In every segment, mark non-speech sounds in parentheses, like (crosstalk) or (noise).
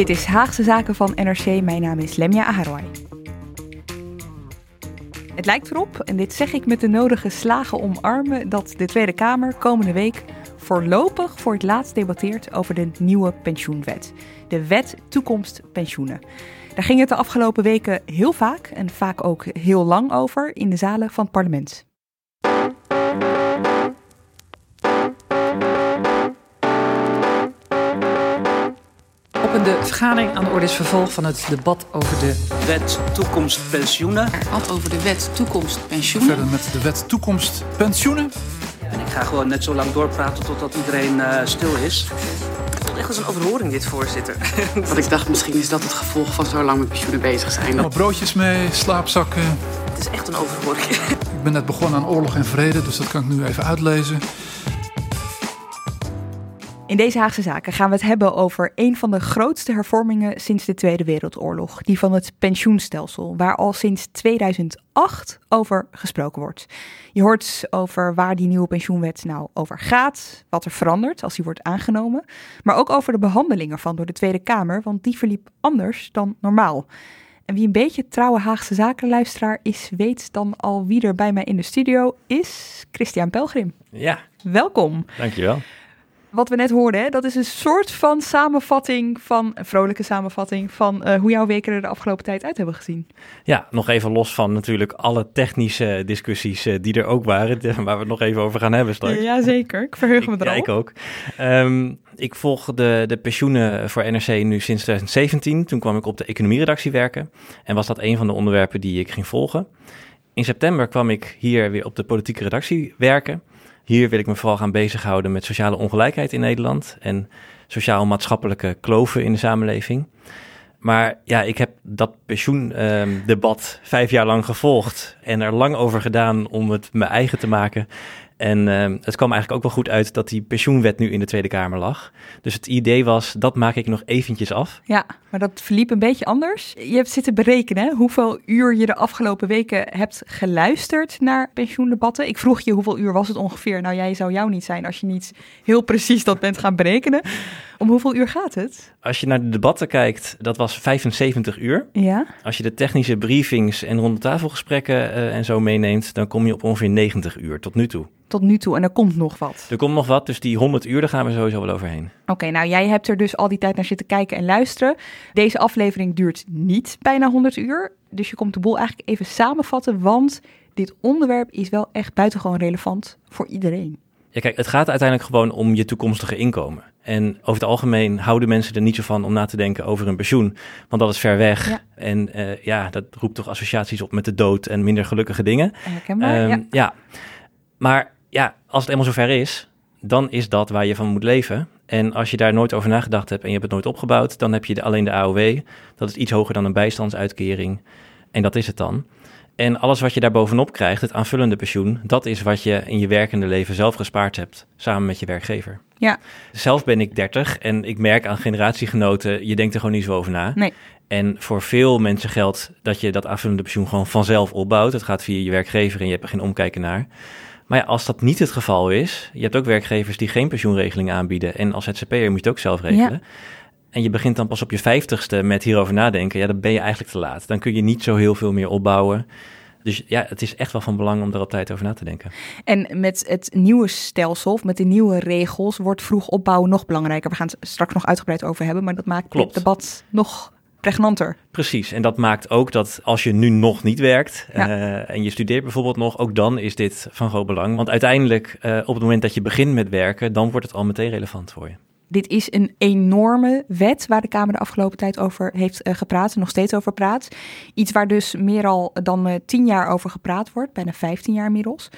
Dit is Haagse Zaken van NRC. Mijn naam is Lemja Aharwai. Het lijkt erop, en dit zeg ik met de nodige slagen omarmen, dat de Tweede Kamer komende week voorlopig voor het laatst debatteert over de nieuwe pensioenwet. De Wet Toekomst Pensioenen. Daar ging het de afgelopen weken heel vaak en vaak ook heel lang over in de zalen van het parlement. De vergadering aan de orde is vervolg van het debat over de wet toekomst pensioenen. Over de wet toekomst pensioenen. Verder met de wet toekomst pensioenen. En ik ga gewoon net zo lang doorpraten totdat iedereen uh, stil is. Het voelt echt als een overhoring dit, voorzitter. (laughs) Wat ik dacht, misschien is dat het gevolg van zo lang met pensioenen bezig zijn. Allemaal broodjes mee, slaapzakken. Het is echt een overhoring. Ik ben net begonnen aan oorlog en vrede, dus dat kan ik nu even uitlezen. In deze Haagse Zaken gaan we het hebben over een van de grootste hervormingen sinds de Tweede Wereldoorlog, die van het pensioenstelsel, waar al sinds 2008 over gesproken wordt. Je hoort over waar die nieuwe pensioenwet nou over gaat, wat er verandert als die wordt aangenomen, maar ook over de behandeling ervan door de Tweede Kamer, want die verliep anders dan normaal. En wie een beetje trouwe Haagse zakenluisteraar is, weet dan al wie er bij mij in de studio is. Christian Pelgrim. Ja. Welkom. Dankjewel wat we net hoorden, hè, dat is een soort van samenvatting van, een vrolijke samenvatting van uh, hoe jouw weken er de afgelopen tijd uit hebben gezien. Ja, nog even los van natuurlijk alle technische discussies uh, die er ook waren, (laughs) waar we het nog even over gaan hebben straks. Ja, zeker. Ik verheug me er al. Ja, ik ook. Um, ik volg de, de pensioenen voor NRC nu sinds 2017. Toen kwam ik op de economieredactie werken en was dat een van de onderwerpen die ik ging volgen. In september kwam ik hier weer op de politieke redactie werken. Hier wil ik me vooral gaan bezighouden met sociale ongelijkheid in Nederland en sociaal-maatschappelijke kloven in de samenleving. Maar ja, ik heb dat pensioendebat vijf jaar lang gevolgd en er lang over gedaan om het mijn eigen te maken. En uh, het kwam eigenlijk ook wel goed uit dat die pensioenwet nu in de Tweede Kamer lag. Dus het idee was, dat maak ik nog eventjes af. Ja, maar dat verliep een beetje anders. Je hebt zitten berekenen hoeveel uur je de afgelopen weken hebt geluisterd naar pensioendebatten. Ik vroeg je hoeveel uur was het ongeveer. Nou, jij zou jou niet zijn als je niet heel precies dat bent gaan berekenen. Om hoeveel uur gaat het? Als je naar de debatten kijkt, dat was 75 uur. Ja. Als je de technische briefings en rondetafelgesprekken uh, en zo meeneemt, dan kom je op ongeveer 90 uur tot nu toe. Tot nu toe en er komt nog wat. Er komt nog wat, dus die 100 uur, daar gaan we sowieso wel overheen. Oké, okay, nou jij hebt er dus al die tijd naar zitten kijken en luisteren. Deze aflevering duurt niet bijna 100 uur, dus je komt de boel eigenlijk even samenvatten, want dit onderwerp is wel echt buitengewoon relevant voor iedereen. Ja, kijk, het gaat uiteindelijk gewoon om je toekomstige inkomen. En over het algemeen houden mensen er niet zo van om na te denken over een pensioen. Want dat is ver weg. Ja. En uh, ja, dat roept toch associaties op met de dood en minder gelukkige dingen. Herkenbaar, um, ja. ja. Maar ja, als het eenmaal zover is, dan is dat waar je van moet leven. En als je daar nooit over nagedacht hebt en je hebt het nooit opgebouwd, dan heb je de, alleen de AOW. Dat is iets hoger dan een bijstandsuitkering. En dat is het dan. En alles wat je daar bovenop krijgt, het aanvullende pensioen, dat is wat je in je werkende leven zelf gespaard hebt, samen met je werkgever. Ja. Zelf ben ik 30 en ik merk aan generatiegenoten, je denkt er gewoon niet zo over na. Nee. En voor veel mensen geldt dat je dat aanvullende pensioen gewoon vanzelf opbouwt. Het gaat via je werkgever en je hebt er geen omkijken naar. Maar ja, als dat niet het geval is, je hebt ook werkgevers die geen pensioenregeling aanbieden. En als ZZP'er moet je het ook zelf regelen. Ja. En je begint dan pas op je vijftigste met hierover nadenken, ja, dan ben je eigenlijk te laat. Dan kun je niet zo heel veel meer opbouwen. Dus ja, het is echt wel van belang om er op tijd over na te denken. En met het nieuwe stelsel, of met de nieuwe regels, wordt vroeg opbouwen nog belangrijker. We gaan het straks nog uitgebreid over hebben, maar dat maakt Klopt. het debat nog pregnanter. Precies, en dat maakt ook dat als je nu nog niet werkt Ja. eh, en je studeert bijvoorbeeld nog, ook dan is dit van groot belang. Want uiteindelijk, eh, op het moment dat je begint met werken, dan wordt het al meteen relevant voor je. Dit is een enorme wet waar de Kamer de afgelopen tijd over heeft eh, gepraat, en nog steeds over praat. Iets waar dus meer al dan eh, tien jaar over gepraat wordt, bijna 15 jaar inmiddels.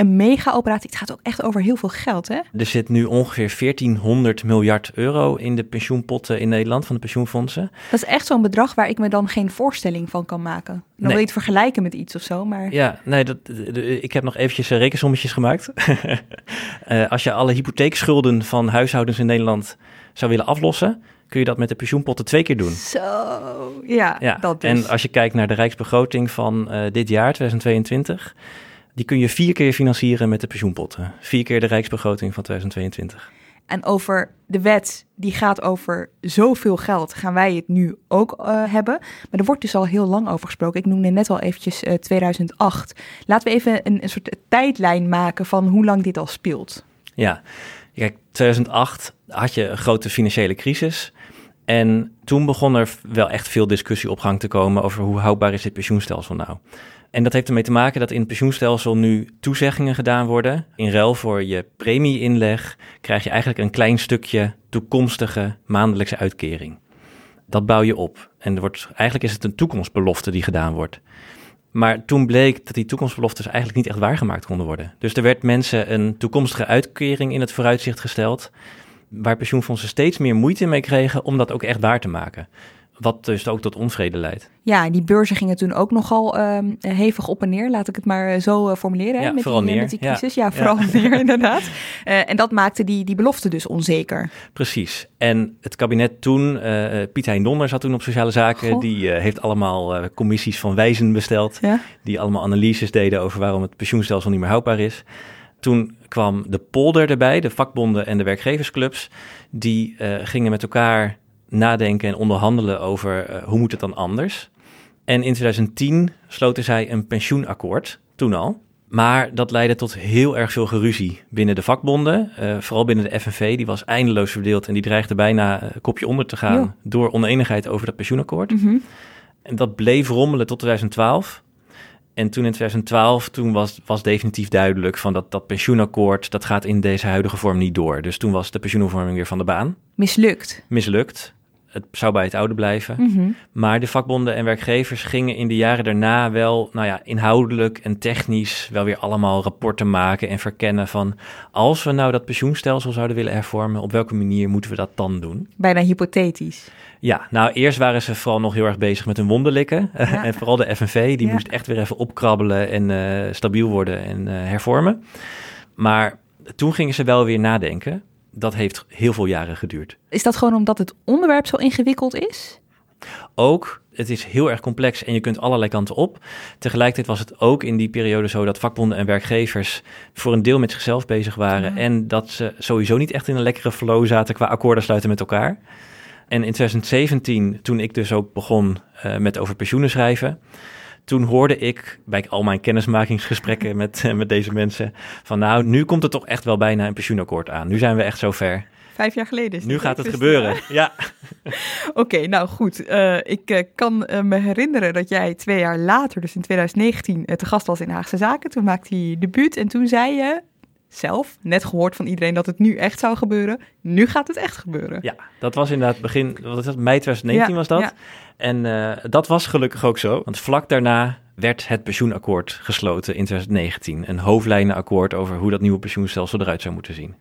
Een mega-operatie, het gaat ook echt over heel veel geld, hè? Er zit nu ongeveer 1400 miljard euro in de pensioenpotten in Nederland van de pensioenfondsen. Dat is echt zo'n bedrag waar ik me dan geen voorstelling van kan maken. Dan wil je het vergelijken met iets of zo, maar... Ja, nee, dat, ik heb nog eventjes eh, rekensommetjes gemaakt. (laughs) Eh, als je alle hypotheekschulden van huishoudens in Nederland zou willen aflossen, kun je dat met de pensioenpotten twee keer doen. Zo, ja, Ja, dat dus. en als je kijkt naar de rijksbegroting van eh, dit jaar, 2022, die kun je vier keer financieren met de pensioenpotten. Vier keer de rijksbegroting van 2022. En over de wet, die gaat over zoveel geld, gaan wij het nu ook eh, hebben. Maar er wordt dus al heel lang over gesproken. Ik noemde net al eventjes eh, 2008. Laten we even een, een soort tijdlijn maken van hoe lang dit al speelt. Ja, kijk, 2008 had je een grote financiële crisis. En toen begon er wel echt veel discussie op gang te komen over hoe houdbaar is dit pensioenstelsel nou. En dat heeft ermee te maken dat in het pensioenstelsel nu toezeggingen gedaan worden. In ruil voor je premieinleg krijg je eigenlijk een klein stukje toekomstige maandelijkse uitkering. Dat bouw je op. En er wordt, eigenlijk is het een toekomstbelofte die gedaan wordt. Maar toen bleek dat die toekomstbeloftes eigenlijk niet echt waargemaakt konden worden. Dus er werd mensen een toekomstige uitkering in het vooruitzicht gesteld, waar pensioenfondsen steeds meer moeite mee kregen om dat ook echt waar te maken. Wat dus ook tot onvrede leidt. Ja, die beurzen gingen toen ook nogal ehm, hevig op en neer. Laat ik het maar eh, zo eh, formuleren. Ja, met, vooral die, eh, neer. met die Ja. crisis. Ja, vooral (laughs) neer inderdaad. En dat maakte die, die belofte dus onzeker. Precies. En het kabinet toen, eh, Piet Hein Donner zat toen op sociale zaken, Goh. die heeft allemaal commissies van wijzen besteld. Ja. die allemaal analyses deden over waarom het pensioenstelsel niet meer houdbaar is. Toen kwam de polder erbij, de vakbonden en de werkgeversclubs. Die eh, gingen met elkaar nadenken en onderhandelen over eh, hoe moet het dan anders. En in 2010 sloten zij een pensioenakkoord, toen al. Maar dat leidde tot heel erg veel geruzie binnen de vakbonden. eh, vooral binnen de FNV, die was eindeloos verdeeld en die dreigde bijna een kopje onder te gaan door oneenigheid over dat pensioenakkoord. Mhm. En dat bleef rommelen tot 2012. En toen in 2012, toen was, was definitief duidelijk van dat, dat pensioenakkoord, dat gaat in deze huidige vorm niet door. Dus toen was de pensioenhervorming weer van de baan. Mislukt. Mislukt. Het zou bij het oude blijven. Mhm. Maar de vakbonden en werkgevers gingen in de jaren daarna wel, nou ja, inhoudelijk en technisch wel weer allemaal rapporten maken en verkennen van als we nou dat pensioenstelsel zouden willen hervormen, op welke manier moeten we dat dan doen? Bijna hypothetisch. Ja, nou eerst waren ze vooral nog heel erg bezig met hun wonderlikken. (laughs) Ja. en vooral de FNV, die Ja. moest echt weer even opkrabbelen en eh, stabiel worden en eh, hervormen. Maar toen gingen ze wel weer nadenken. Dat heeft heel veel jaren geduurd. Is dat gewoon omdat het onderwerp zo ingewikkeld is? Ook, het is heel erg complex en je kunt allerlei kanten op. Tegelijkertijd was het ook in die periode zo dat vakbonden en werkgevers voor een deel met zichzelf bezig waren. Ja. En dat ze sowieso niet echt in een lekkere flow zaten qua akkoorden sluiten met elkaar. En in 2017, toen ik dus ook begon eh, met over pensioenen schrijven, toen hoorde ik bij al mijn kennismakingsgesprekken met, (laughs) met deze mensen van nou, nu komt er toch echt wel bijna een pensioenakkoord aan. Nu zijn we echt zover. Vijf jaar geleden is Nu gaat het gebeuren. (laughs) Ja. Oké, nou goed. Eh, ik eh, kan eh, me herinneren dat jij twee jaar later, dus in 2019, eh, te gast was in Haagse Zaken. Toen maakte hij debuut en toen zei je zelf, net gehoord van iedereen dat het nu echt zou gebeuren. Nu gaat het echt gebeuren. Ja, dat was inderdaad begin, wat is dat, mei 2019 Ja, was dat. ja. En eh, dat was gelukkig ook zo, want vlak daarna werd het pensioenakkoord gesloten in 2019. Een hoofdlijnenakkoord over hoe dat nieuwe pensioenstelsel eruit zou moeten zien.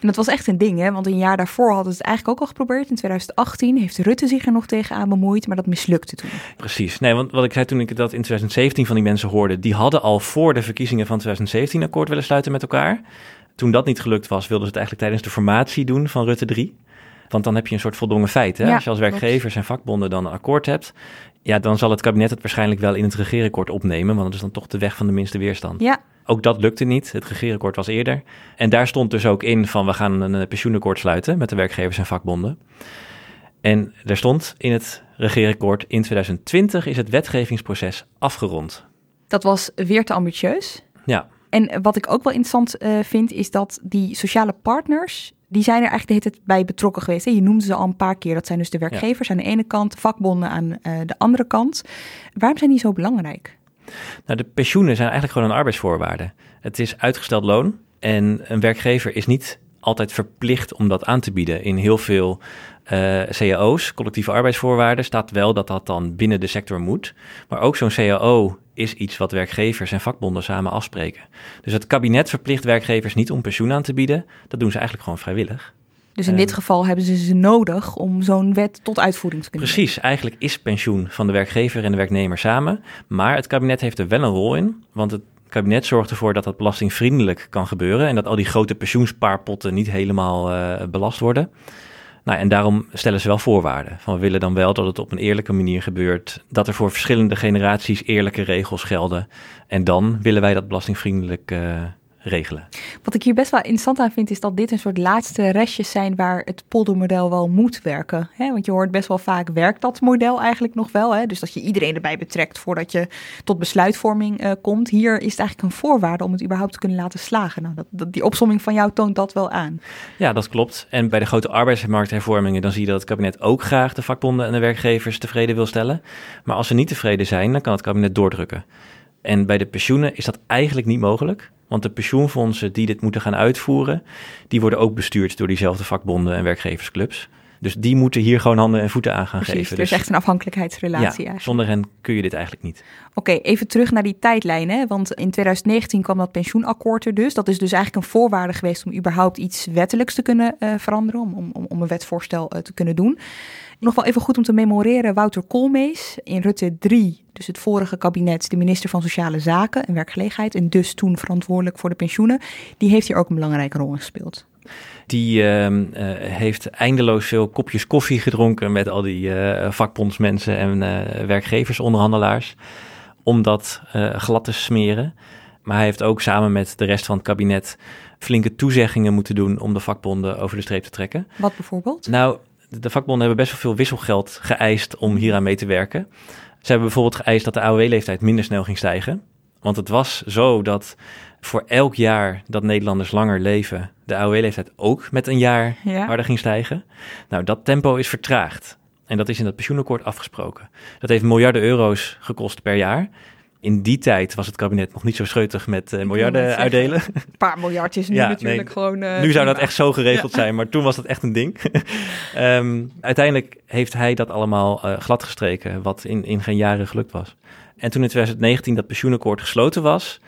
En dat was echt een ding, hè? want een jaar daarvoor hadden ze het eigenlijk ook al geprobeerd. In 2018 heeft Rutte zich er nog tegenaan bemoeid, maar dat mislukte toen. Precies. Nee, want wat ik zei toen ik dat in 2017 van die mensen hoorde, die hadden al voor de verkiezingen van 2017 een akkoord willen sluiten met elkaar. Toen dat niet gelukt was, wilden ze het eigenlijk tijdens de formatie doen van Rutte 3. Want dan heb je een soort voldongen feit. Hè? Ja, als je als werkgevers en vakbonden dan een akkoord hebt, ja, dan zal het kabinet het waarschijnlijk wel in het regeerakkoord opnemen, want dat is dan toch de weg van de minste weerstand. Ja, Ook dat lukte niet. Het regeerakkoord was eerder. En daar stond dus ook in van we gaan een eh, pensioenakkoord sluiten met de werkgevers en vakbonden. En er stond in het regeerakkoord in 2020 is het wetgevingsproces afgerond. Dat was weer te ambitieus. Ja. En wat ik ook wel interessant uh, vind, is dat die sociale partners, die zijn er eigenlijk de hele tijd bij betrokken geweest. Je noemde ze al een paar keer. Dat zijn dus de werkgevers aan de ene kant, vakbonden aan uh, de andere kant. Waarom zijn die zo belangrijk? Nou, de pensioenen zijn eigenlijk gewoon een arbeidsvoorwaarde. Het is uitgesteld loon en een werkgever is niet altijd verplicht om dat aan te bieden. In heel veel uh, cao's, collectieve arbeidsvoorwaarden, staat wel dat dat dan binnen de sector moet. Maar ook zo'n cao is iets wat werkgevers en vakbonden samen afspreken. Dus het kabinet verplicht werkgevers niet om pensioen aan te bieden. Dat doen ze eigenlijk gewoon vrijwillig. Dus in dit geval hebben ze ze nodig om zo'n wet tot uitvoering te kunnen Precies, eigenlijk is pensioen van de werkgever en de werknemer samen. Maar het kabinet heeft er wel een rol in, want het kabinet zorgt ervoor dat dat belastingvriendelijk kan gebeuren en dat al die grote pensioenspaarpotten niet helemaal uh, belast worden. Nou, en daarom stellen ze wel voorwaarden. Van we willen dan wel dat het op een eerlijke manier gebeurt. Dat er voor verschillende generaties eerlijke regels gelden. En dan willen wij dat belastingvriendelijk uh, regelen. Wat ik hier best wel interessant aan vind, is dat dit een soort laatste restjes zijn waar het poldermodel wel moet werken. Hè? Want je hoort best wel vaak, werkt dat model eigenlijk nog wel? Hè? Dus dat je iedereen erbij betrekt voordat je tot besluitvorming uh, komt. Hier is het eigenlijk een voorwaarde om het überhaupt te kunnen laten slagen. Nou, dat, dat, die opsomming van jou toont dat wel aan. Ja, dat klopt. En bij de grote arbeidsmarkthervormingen, dan zie je dat het kabinet ook graag de vakbonden en de werkgevers tevreden wil stellen. Maar als ze niet tevreden zijn, dan kan het kabinet doordrukken. En bij de pensioenen is dat eigenlijk niet mogelijk. Want de pensioenfondsen die dit moeten gaan uitvoeren, die worden ook bestuurd door diezelfde vakbonden en werkgeversclubs. Dus die moeten hier gewoon handen en voeten aan gaan Precies, geven. Er is dus, echt een afhankelijkheidsrelatie. Ja, zonder hen kun je dit eigenlijk niet. Oké, okay, even terug naar die tijdlijn. Hè? Want in 2019 kwam dat pensioenakkoord er dus. Dat is dus eigenlijk een voorwaarde geweest om überhaupt iets wettelijks te kunnen uh, veranderen. Om, om, om een wetsvoorstel uh, te kunnen doen. Nog wel even goed om te memoreren, Wouter Koolmees in Rutte 3, dus het vorige kabinet, de minister van Sociale Zaken en Werkgelegenheid en dus toen verantwoordelijk voor de pensioenen, die heeft hier ook een belangrijke rol in gespeeld. Die uh, uh, heeft eindeloos veel kopjes koffie gedronken met al die uh, vakbondsmensen en werkgeversonderhandelaars om dat glad te smeren. Maar hij heeft ook samen met de rest van het kabinet flinke toezeggingen moeten doen om de vakbonden over de streep te trekken. Wat bijvoorbeeld? Nou, de vakbonden hebben best wel veel wisselgeld geëist om hieraan mee te werken. Ze hebben bijvoorbeeld geëist dat de AOW-leeftijd minder snel ging stijgen. Want het was zo dat voor elk jaar dat Nederlanders langer leven, de AOW-leeftijd ook met een jaar ja. harder ging stijgen. Nou, dat tempo is vertraagd. En dat is in het pensioenakkoord afgesproken. Dat heeft miljarden euro's gekost per jaar in die tijd was het kabinet nog niet zo scheutig met uh, miljarden uitdelen. Een paar miljard is nu ja, natuurlijk nee, gewoon... Uh, nu zou dat echt zo geregeld ja. zijn, maar toen was dat echt een ding. um, (laughs) uiteindelijk heeft hij dat allemaal uh, gladgestreken, wat in, in geen jaren gelukt was. En toen in 2019 dat pensioenakkoord gesloten was...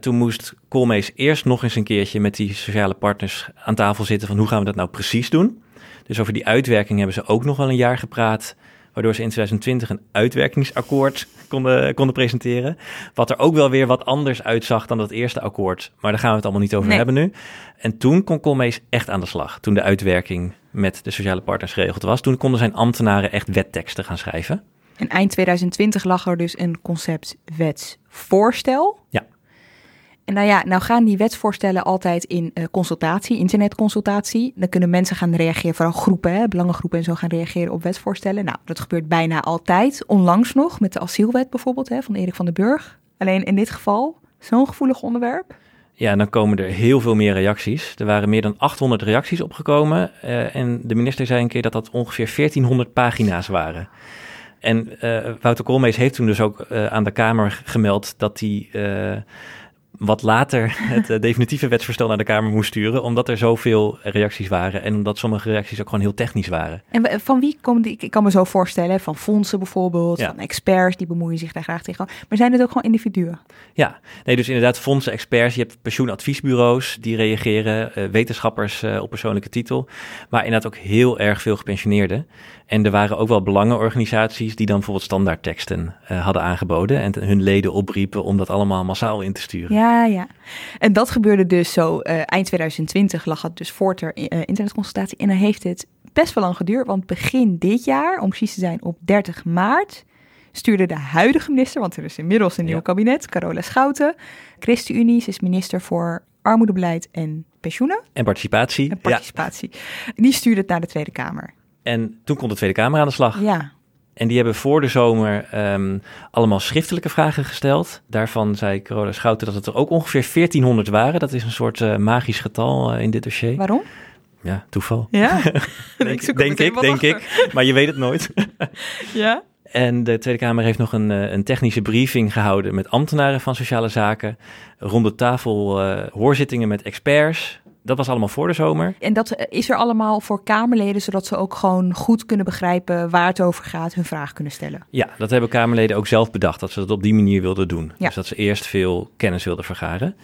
toen moest Koolmees eerst nog eens een keertje met die sociale partners aan tafel zitten... van hoe gaan we dat nou precies doen? Dus over die uitwerking hebben ze ook nog wel een jaar gepraat waardoor ze in 2020 een uitwerkingsakkoord konden, konden presenteren. Wat er ook wel weer wat anders uitzag dan dat eerste akkoord. Maar daar gaan we het allemaal niet over nee. hebben nu. En toen kon Colmees echt aan de slag. Toen de uitwerking met de sociale partners geregeld was. Toen konden zijn ambtenaren echt wetteksten gaan schrijven. En eind 2020 lag er dus een concept wetsvoorstel. Ja. Nou ja, nou gaan die wetsvoorstellen altijd in uh, consultatie, internetconsultatie. Dan kunnen mensen gaan reageren, vooral groepen, hè, belangengroepen en zo gaan reageren op wetsvoorstellen. Nou, dat gebeurt bijna altijd. Onlangs nog met de asielwet bijvoorbeeld hè, van Erik van den Burg. Alleen in dit geval zo'n gevoelig onderwerp. Ja, dan komen er heel veel meer reacties. Er waren meer dan 800 reacties opgekomen. Uh, en de minister zei een keer dat dat ongeveer 1400 pagina's waren. En uh, Wouter Koolmees heeft toen dus ook aan de Kamer gemeld dat hij wat later het uh, definitieve wetsvoorstel naar de Kamer moest sturen, omdat er zoveel reacties waren en omdat sommige reacties ook gewoon heel technisch waren. En van wie komen die? Ik kan me zo voorstellen, van fondsen bijvoorbeeld, ja. van experts, die bemoeien zich daar graag tegen. Maar zijn het ook gewoon individuen? Ja, nee, dus inderdaad fondsen, experts, je hebt pensioenadviesbureaus die reageren, uh, wetenschappers uh, op persoonlijke titel, maar inderdaad ook heel erg veel gepensioneerden. En er waren ook wel belangenorganisaties die dan bijvoorbeeld standaardteksten uh, hadden aangeboden en hun leden opriepen om dat allemaal massaal in te sturen. Ja, ja. En dat gebeurde dus zo uh, eind 2020 lag het dus voor ter uh, internetconsultatie. En dan heeft het best wel lang geduurd, want begin dit jaar, om precies te zijn op 30 maart, stuurde de huidige minister, want er is inmiddels een nieuw kabinet, Carola Schouten, ChristenUnie, ze is minister voor armoedebeleid en pensioenen. En participatie. En participatie. Ja. Die stuurde het naar de Tweede Kamer. En toen kon de Tweede Kamer aan de slag. Ja. En die hebben voor de zomer ehm, allemaal schriftelijke vragen gesteld. Daarvan zei Carola Schouten dat het er ook ongeveer 1400 waren. Dat is een soort uh, magisch getal uh, in dit dossier. Waarom? Ja, toeval. Ja, (laughs) denk ik, denk, ik, denk ik. Maar je weet het nooit. (laughs) ja. En de Tweede Kamer heeft nog een, een technische briefing gehouden met ambtenaren van sociale zaken. Rond de tafel uh, hoorzittingen met experts. Dat was allemaal voor de zomer. En dat is er allemaal voor Kamerleden, zodat ze ook gewoon goed kunnen begrijpen waar het over gaat, hun vraag kunnen stellen. Ja, dat hebben Kamerleden ook zelf bedacht, dat ze dat op die manier wilden doen. Ja. Dus dat ze eerst veel kennis wilden vergaren.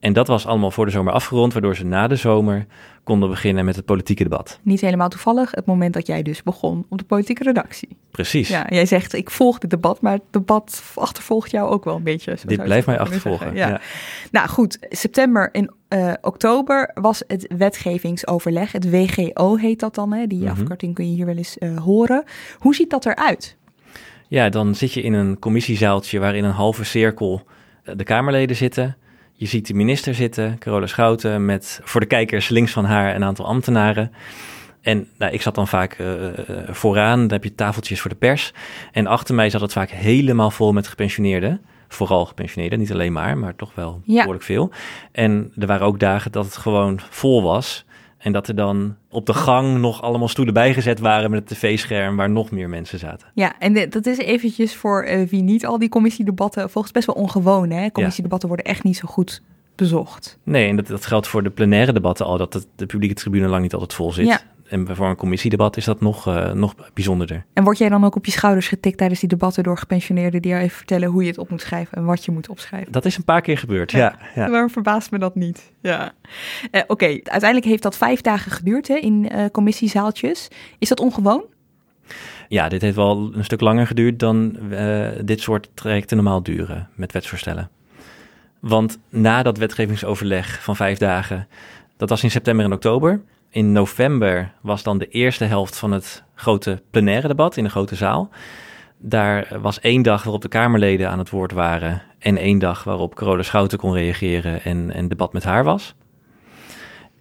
En dat was allemaal voor de zomer afgerond, waardoor ze na de zomer konden beginnen met het politieke debat. Niet helemaal toevallig, het moment dat jij dus begon op de politieke redactie. Precies. Ja, jij zegt ik volg dit debat, maar het debat achtervolgt jou ook wel een beetje. Dit blijft mij achtervolgen. Ja. ja. Nou goed, september en uh, oktober was het wetgevingsoverleg. Het WGO heet dat dan, hè? die mm -hmm. afkorting kun je hier wel eens uh, horen. Hoe ziet dat eruit? Ja, dan zit je in een commissiezaaltje waarin een halve cirkel uh, de Kamerleden zitten. Je ziet de minister zitten, Carola Schouten, met voor de kijkers links van haar een aantal ambtenaren. En nou, ik zat dan vaak uh, vooraan, dan heb je tafeltjes voor de pers. En achter mij zat het vaak helemaal vol met gepensioneerden. Vooral gepensioneerden, niet alleen maar, maar toch wel ja. behoorlijk veel. En er waren ook dagen dat het gewoon vol was. En dat er dan op de gang nog allemaal stoelen bijgezet waren met het tv-scherm waar nog meer mensen zaten. Ja, en de, dat is eventjes voor uh, wie niet al die commissiedebatten, volgens best wel ongewoon. Hè? Commissiedebatten worden echt niet zo goed bezocht. Nee, en dat, dat geldt voor de plenaire debatten al, dat de, de publieke tribune lang niet altijd vol zit. Ja. En voor een commissiedebat is dat nog, uh, nog bijzonderder. En word jij dan ook op je schouders getikt tijdens die debatten door gepensioneerden die jou even vertellen hoe je het op moet schrijven en wat je moet opschrijven? Dat is een paar keer gebeurd, ja. ja, ja. (laughs) Waarom verbaast me dat niet? Ja. Uh, Oké, okay. uiteindelijk heeft dat vijf dagen geduurd hè, in uh, commissiezaaltjes. Is dat ongewoon? Ja, dit heeft wel een stuk langer geduurd dan dit soort trajecten normaal duren met wetsvoorstellen. Want na dat wetgevingsoverleg van vijf dagen, dat was in september en oktober. In november was dan de eerste helft van het grote plenaire debat in de grote zaal. Daar was één dag waarop de Kamerleden aan het woord waren en één dag waarop Carola Schouten kon reageren en een debat met haar was.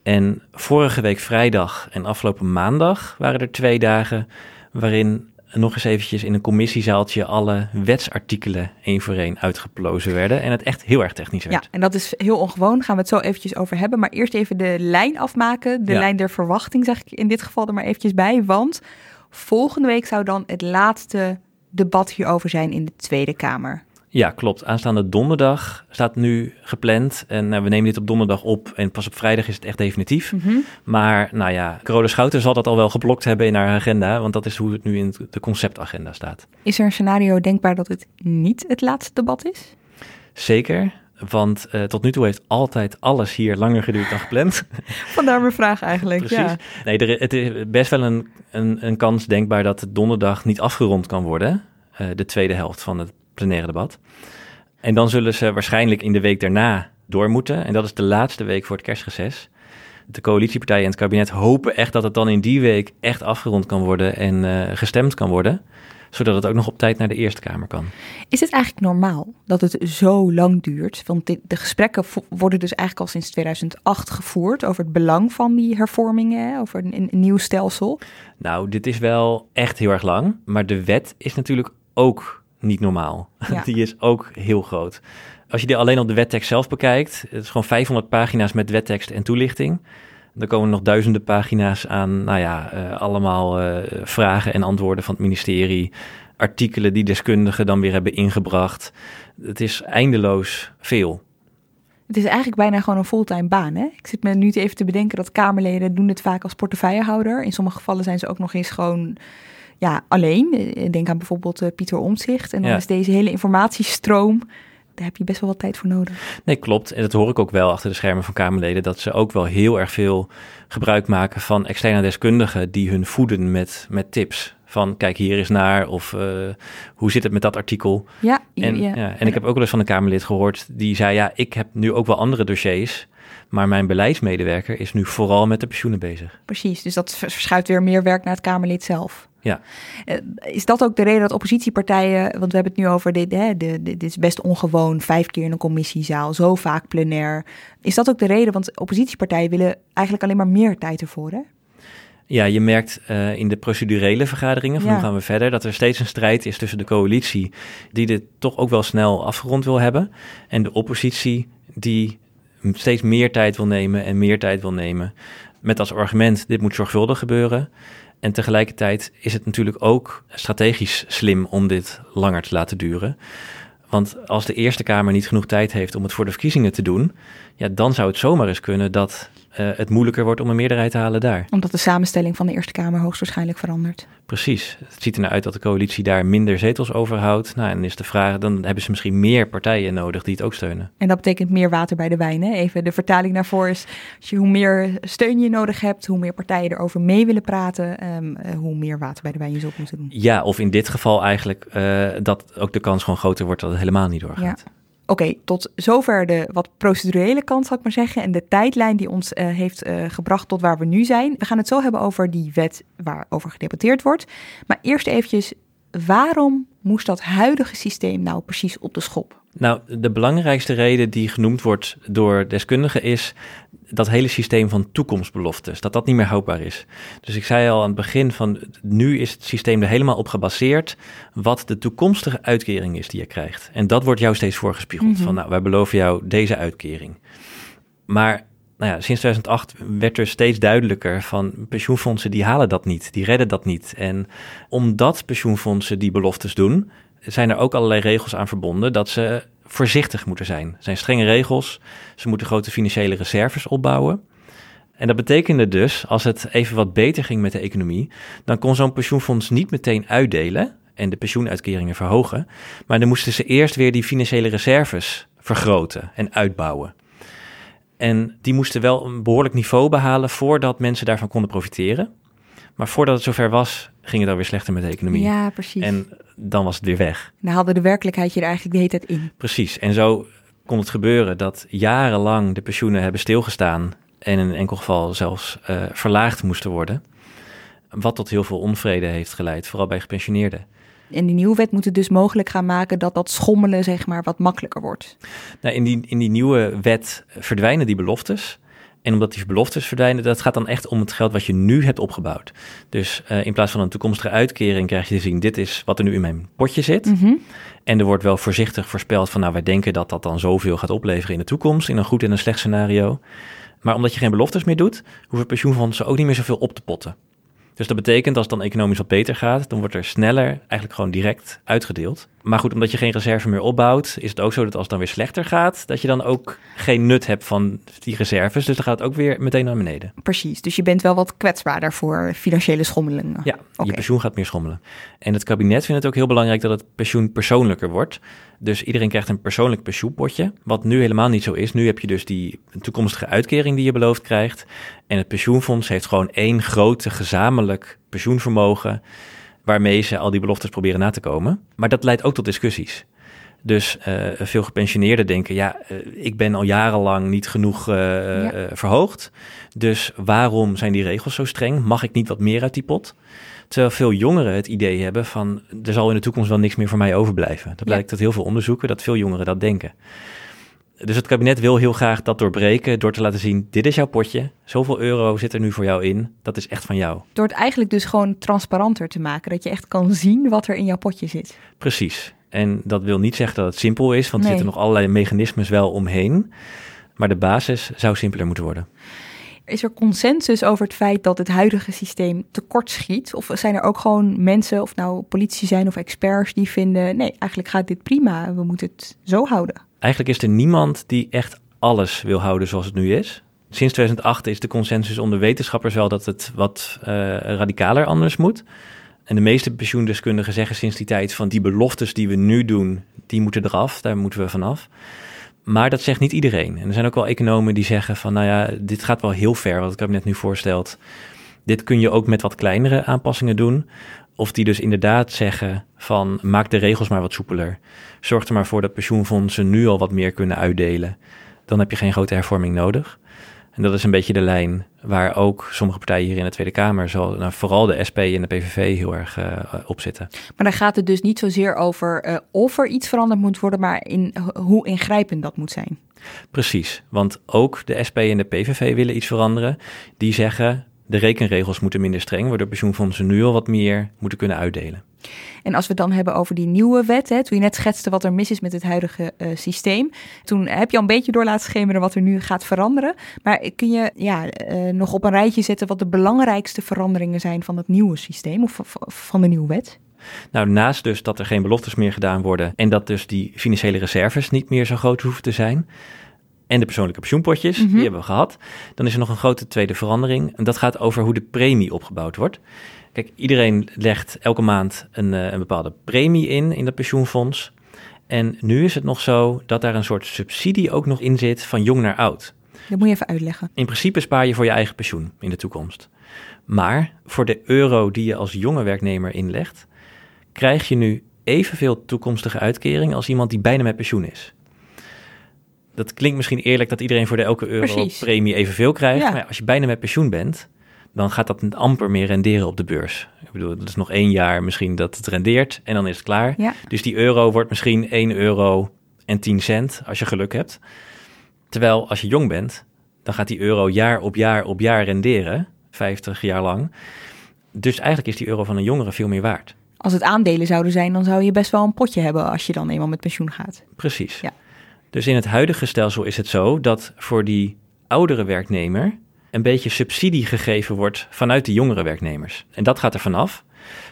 En vorige week vrijdag en afgelopen maandag waren er twee dagen waarin nog eens eventjes in een commissiezaaltje alle wetsartikelen één voor één uitgeplozen werden en het echt heel erg technisch werd. Ja, en dat is heel ongewoon, gaan we het zo eventjes over hebben. Maar eerst even de lijn afmaken, de ja. lijn der verwachting zeg ik in dit geval er maar eventjes bij, want volgende week zou dan het laatste debat hierover zijn in de Tweede Kamer. Ja, klopt. Aanstaande donderdag staat nu gepland. En uh, we nemen dit op donderdag op. En pas op vrijdag is het echt definitief. Mm -hmm. Maar nou ja, Carola Schouten zal dat al wel geblokt hebben in haar agenda. Want dat is hoe het nu in de conceptagenda staat. Is er een scenario denkbaar dat het niet het laatste debat is? Zeker. Want uh, tot nu toe heeft altijd alles hier langer geduurd dan gepland. (laughs) Vandaar mijn vraag eigenlijk. Precies. Ja. Nee, er, het is best wel een, een, een kans denkbaar dat het donderdag niet afgerond kan worden. Uh, de tweede helft van het plenaire debat. En dan zullen ze waarschijnlijk in de week daarna door moeten. En dat is de laatste week voor het kerstreces. De coalitiepartijen en het kabinet hopen echt dat het dan in die week echt afgerond kan worden en uh, gestemd kan worden. Zodat het ook nog op tijd naar de Eerste Kamer kan. Is het eigenlijk normaal dat het zo lang duurt? Want de, de gesprekken worden dus eigenlijk al sinds 2008 gevoerd over het belang van die hervormingen, over een, een nieuw stelsel. Nou, dit is wel echt heel erg lang. Maar de wet is natuurlijk ook niet normaal. (laughs) Ja. Die is ook heel groot. Als je die alleen op de wettekst zelf bekijkt, het is gewoon 500 pagina's met wettekst en toelichting. Er komen nog duizenden pagina's aan, nou ja, uh, allemaal uh, vragen en antwoorden van het ministerie. Artikelen die deskundigen dan weer hebben ingebracht. Het is eindeloos veel. Het is eigenlijk bijna gewoon een fulltime baan. Hè? Ik zit me nu even te bedenken dat Kamerleden doen dit vaak als portefeuillehouder. In sommige gevallen zijn ze ook nog eens gewoon ja, alleen. Denk aan bijvoorbeeld uh, Pieter Omtzigt. En dan Ja. is deze hele informatiestroom, daar heb je best wel wat tijd voor nodig. Nee, klopt. En dat hoor ik ook wel achter de schermen van Kamerleden. Dat ze ook wel heel erg veel gebruik maken van externe deskundigen die hun voeden met, met tips. Van kijk hier eens naar of uh, hoe zit het met dat artikel. Ja, En, ja. ja, en ik heb ook wel eens van een Kamerlid gehoord die zei ja, ik heb nu ook wel andere dossiers. Maar mijn beleidsmedewerker is nu vooral met de pensioenen bezig. precies. Dus dat verschuift weer meer werk naar het Kamerlid zelf. Ja. Eh, Is dat ook de reden dat oppositiepartijen, want we hebben het nu over dit, hè, de- dit is best ongewoon, vijf keer in een commissiezaal, zo vaak plenair. Is dat ook de reden, want oppositiepartijen willen eigenlijk alleen maar meer tijd ervoor, hè? Ja, je merkt uh, in de procedurele vergaderingen van Ja. hoe gaan we verder, dat er steeds een strijd is tussen de coalitie, die dit toch ook wel snel afgerond wil hebben, en de oppositie, die steeds meer tijd wil nemen en meer tijd wil nemen. Met als argument, dit moet zorgvuldig gebeuren. En tegelijkertijd is het natuurlijk ook strategisch slim om dit langer te laten duren. Want als de Eerste Kamer niet genoeg tijd heeft om het voor de verkiezingen te doen, ja, dan zou het zomaar eens kunnen dat het moeilijker wordt om een meerderheid te halen daar. Omdat de samenstelling van de Eerste Kamer hoogstwaarschijnlijk verandert. Precies. Het ziet er naar uit dat de coalitie daar minder zetels overhoudt. Nou, en is de vraag, dan hebben ze misschien meer partijen nodig die het ook steunen. En dat betekent meer water bij de wijn. Hè? Even de vertaling daarvoor is, als je, hoe meer steun je nodig hebt, hoe meer partijen erover mee willen praten, um, uh, hoe meer water bij de wijn je zult moeten doen. Ja, of in dit geval eigenlijk uh, dat ook de kans gewoon groter wordt dat het helemaal niet doorgaat. Ja. Oké, tot zover de wat procedurele kant, zal ik maar zeggen. En de tijdlijn die ons uh, heeft uh, gebracht tot waar we nu zijn. We gaan het zo hebben over die wet waarover gedebatteerd wordt. Maar eerst eventjes, waarom moest dat huidige systeem nou precies op de schop? Nou, de belangrijkste reden die genoemd wordt door deskundigen is dat hele systeem van toekomstbeloftes, dat dat niet meer houdbaar is. Dus ik zei al aan het begin van, nu is het systeem er helemaal op gebaseerd wat de toekomstige uitkering is die je krijgt. En dat wordt jou steeds voorgespiegeld, mm -hmm. van nou, wij beloven jou deze uitkering. Maar nou ja, sinds 2008 werd er steeds duidelijker van pensioenfondsen die halen dat niet, die redden dat niet. En omdat pensioenfondsen die beloftes doen, zijn er ook allerlei regels aan verbonden dat ze voorzichtig moeten zijn. Er zijn strenge regels, ze moeten grote financiële reserves opbouwen. En dat betekende dus, als het even wat beter ging met de economie, dan kon zo'n pensioenfonds niet meteen uitdelen en de pensioenuitkeringen verhogen, maar dan moesten ze eerst weer die financiële reserves vergroten en uitbouwen. En die moesten wel een behoorlijk niveau behalen voordat mensen daarvan konden profiteren. Maar voordat het zover was, ging het alweer slechter met de economie. Ja, precies. En dan was het weer weg. Dan haalde de werkelijkheid je er eigenlijk de hele tijd in. Precies. En zo kon het gebeuren dat jarenlang de pensioenen hebben stilgestaan en in een enkel geval zelfs uh, verlaagd moesten worden. Wat tot heel veel onvrede heeft geleid, vooral bij gepensioneerden. En die nieuwe wet moet het dus mogelijk gaan maken dat dat schommelen zeg maar wat makkelijker wordt. Nou, in, die, in die nieuwe wet verdwijnen die beloftes. En omdat die beloftes verdwijnen, dat gaat dan echt om het geld wat je nu hebt opgebouwd. Dus uh, in plaats van een toekomstige uitkering krijg je te zien, dit is wat er nu in mijn potje zit. Mm -hmm. En er wordt wel voorzichtig voorspeld van, nou wij denken dat dat dan zoveel gaat opleveren in de toekomst, in een goed en een slecht scenario. Maar omdat je geen beloftes meer doet, hoeven pensioenfondsen ook niet meer zoveel op te potten. Dus dat betekent als het dan economisch wat beter gaat, dan wordt er sneller eigenlijk gewoon direct uitgedeeld. Maar goed, omdat je geen reserve meer opbouwt, is het ook zo dat als het dan weer slechter gaat, dat je dan ook geen nut hebt van die reserves. Dus dan gaat het ook weer meteen naar beneden. Precies, dus je bent wel wat kwetsbaarder voor financiële schommelingen. Ja, okay. je pensioen gaat meer schommelen. En het kabinet vindt het ook heel belangrijk dat het pensioen persoonlijker wordt. Dus iedereen krijgt een persoonlijk pensioenpotje, wat nu helemaal niet zo is. Nu heb je dus die toekomstige uitkering die je beloofd krijgt. En het pensioenfonds heeft gewoon één grote gezamenlijk pensioenvermogen waarmee ze al die beloftes proberen na te komen. Maar dat leidt ook tot discussies. Dus uh, veel gepensioneerden denken, ja, uh, ik ben al jarenlang niet genoeg uh, ja. verhoogd. Dus waarom zijn die regels zo streng? Mag ik niet wat meer uit die pot? Terwijl veel jongeren het idee hebben van, er zal in de toekomst wel niks meer voor mij overblijven. Dat blijkt uit heel veel onderzoeken, dat veel jongeren dat denken. Dus het kabinet wil heel graag dat doorbreken door te laten zien, dit is jouw potje, zoveel euro zit er nu voor jou in, dat is echt van jou. Door het eigenlijk dus gewoon transparanter te maken, dat je echt kan zien wat er in jouw potje zit. Precies. En dat wil niet zeggen dat het simpel is, want nee. er zitten nog allerlei mechanismes wel omheen. Maar de basis zou simpeler moeten worden. Is er consensus over het feit dat het huidige systeem tekort schiet? Of zijn er ook gewoon mensen, of nou politici zijn of experts, die vinden: nee, eigenlijk gaat dit prima, we moeten het zo houden? Eigenlijk is er niemand die echt alles wil houden zoals het nu is. Sinds 2008 is de consensus onder wetenschappers wel dat het wat uh, radicaler anders moet. En de meeste pensioendeskundigen zeggen sinds die tijd van die beloftes die we nu doen, die moeten eraf, daar moeten we vanaf. Maar dat zegt niet iedereen. En er zijn ook wel economen die zeggen van, nou ja, dit gaat wel heel ver wat het kabinet nu voorstelt. Dit kun je ook met wat kleinere aanpassingen doen. Of die dus inderdaad zeggen van, maak de regels maar wat soepeler. Zorg er maar voor dat pensioenfondsen nu al wat meer kunnen uitdelen. Dan heb je geen grote hervorming nodig. En dat is een beetje de lijn waar ook sommige partijen hier in de Tweede Kamer, zo, nou, vooral de SP en de PVV, heel erg uh, op zitten. Maar dan gaat het dus niet zozeer over uh, of er iets veranderd moet worden, maar in hoe ingrijpend dat moet zijn. Precies, want ook de SP en de PVV willen iets veranderen. Die zeggen, De rekenregels moeten minder streng, waardoor pensioenfondsen nu al wat meer moeten kunnen uitdelen. En als we het dan hebben over die nieuwe wet, hè, toen je net schetste wat er mis is met het huidige uh, systeem, toen heb je al een beetje door laten schemeren wat er nu gaat veranderen. Maar kun je ja, uh, nog op een rijtje zetten wat de belangrijkste veranderingen zijn van het nieuwe systeem of van de nieuwe wet? Nou, naast dus dat er geen beloftes meer gedaan worden en dat dus die financiële reserves niet meer zo groot hoeven te zijn, en de persoonlijke pensioenpotjes, die hebben we gehad. Dan is er nog een grote tweede verandering. En dat gaat over hoe de premie opgebouwd wordt. Kijk, iedereen legt elke maand een, uh, een bepaalde premie in, in dat pensioenfonds. En nu is het nog zo dat daar een soort subsidie ook nog in zit van jong naar oud. Dat moet je even uitleggen. In principe spaar je voor je eigen pensioen in de toekomst. Maar voor de euro die je als jonge werknemer inlegt, krijg je nu evenveel toekomstige uitkering als iemand die bijna met pensioen is dat klinkt misschien eerlijk dat iedereen voor de elke euro Precies. premie evenveel krijgt. Maar als je bijna met pensioen bent, dan gaat dat amper meer renderen op de beurs. Ik bedoel, dat is nog één jaar misschien dat het rendeert en dan is het klaar. Dus die euro wordt misschien 1 euro en 10 cent als je geluk hebt. Terwijl als je jong bent, dan gaat die euro jaar op jaar op jaar renderen, 50 jaar lang. Dus eigenlijk is die euro van een jongere veel meer waard. Als het aandelen zouden zijn, dan zou je best wel een potje hebben als je dan eenmaal met pensioen gaat. Precies. Ja. Dus in het huidige stelsel is het zo dat voor die oudere werknemer een beetje subsidie gegeven wordt vanuit de jongere werknemers. En dat gaat er vanaf.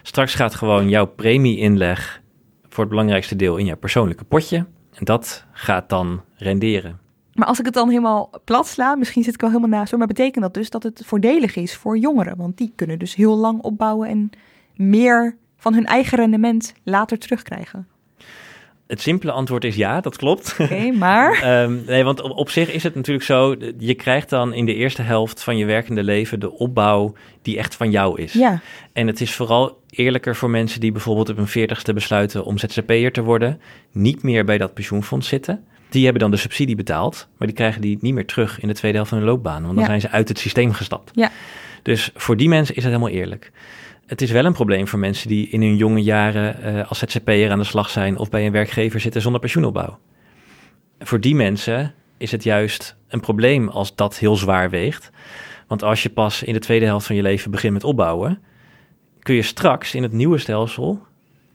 Straks gaat gewoon jouw premie-inleg voor het belangrijkste deel in jouw persoonlijke potje. En dat gaat dan renderen. Maar als ik het dan helemaal plat sla, misschien zit ik al helemaal naast, maar betekent dat dus dat het voordelig is voor jongeren? Want die kunnen dus heel lang opbouwen en meer van hun eigen rendement later terugkrijgen. Het simpele antwoord is ja, dat klopt. Oké, maar? um, (laughs) nee, want op, zich is het natuurlijk zo, je krijgt dan in de eerste helft van je werkende leven de opbouw die echt van jou is. Ja. En het is vooral eerlijker voor mensen die bijvoorbeeld op hun veertigste besluiten om ZZP'er te worden, niet meer bij dat pensioenfonds zitten. Die hebben dan de subsidie betaald, maar die krijgen die niet meer terug in de tweede helft van hun loopbaan, want dan zijn ze uit het systeem gestapt. Ja. Dus voor die mensen is het helemaal eerlijk. Het is wel een probleem voor mensen die in hun jonge jaren uh, als ZZP'er aan de slag zijn of bij een werkgever zitten zonder pensioenopbouw. Voor die mensen is het juist een probleem als dat heel zwaar weegt. Want als je pas in de tweede helft van je leven begint met opbouwen, kun je straks in het nieuwe stelsel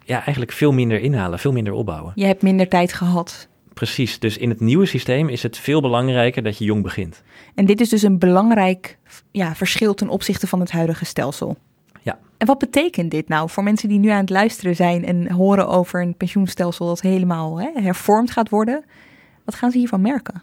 ja, eigenlijk veel minder inhalen, veel minder opbouwen. Je hebt minder tijd gehad. Precies, dus in het nieuwe systeem is het veel belangrijker dat je jong begint. En dit is dus een belangrijk ja, verschil ten opzichte van het huidige stelsel. En wat betekent dit nou voor mensen die nu aan het luisteren zijn en horen over een pensioenstelsel dat helemaal hè, hervormd gaat worden? Wat gaan ze hiervan merken?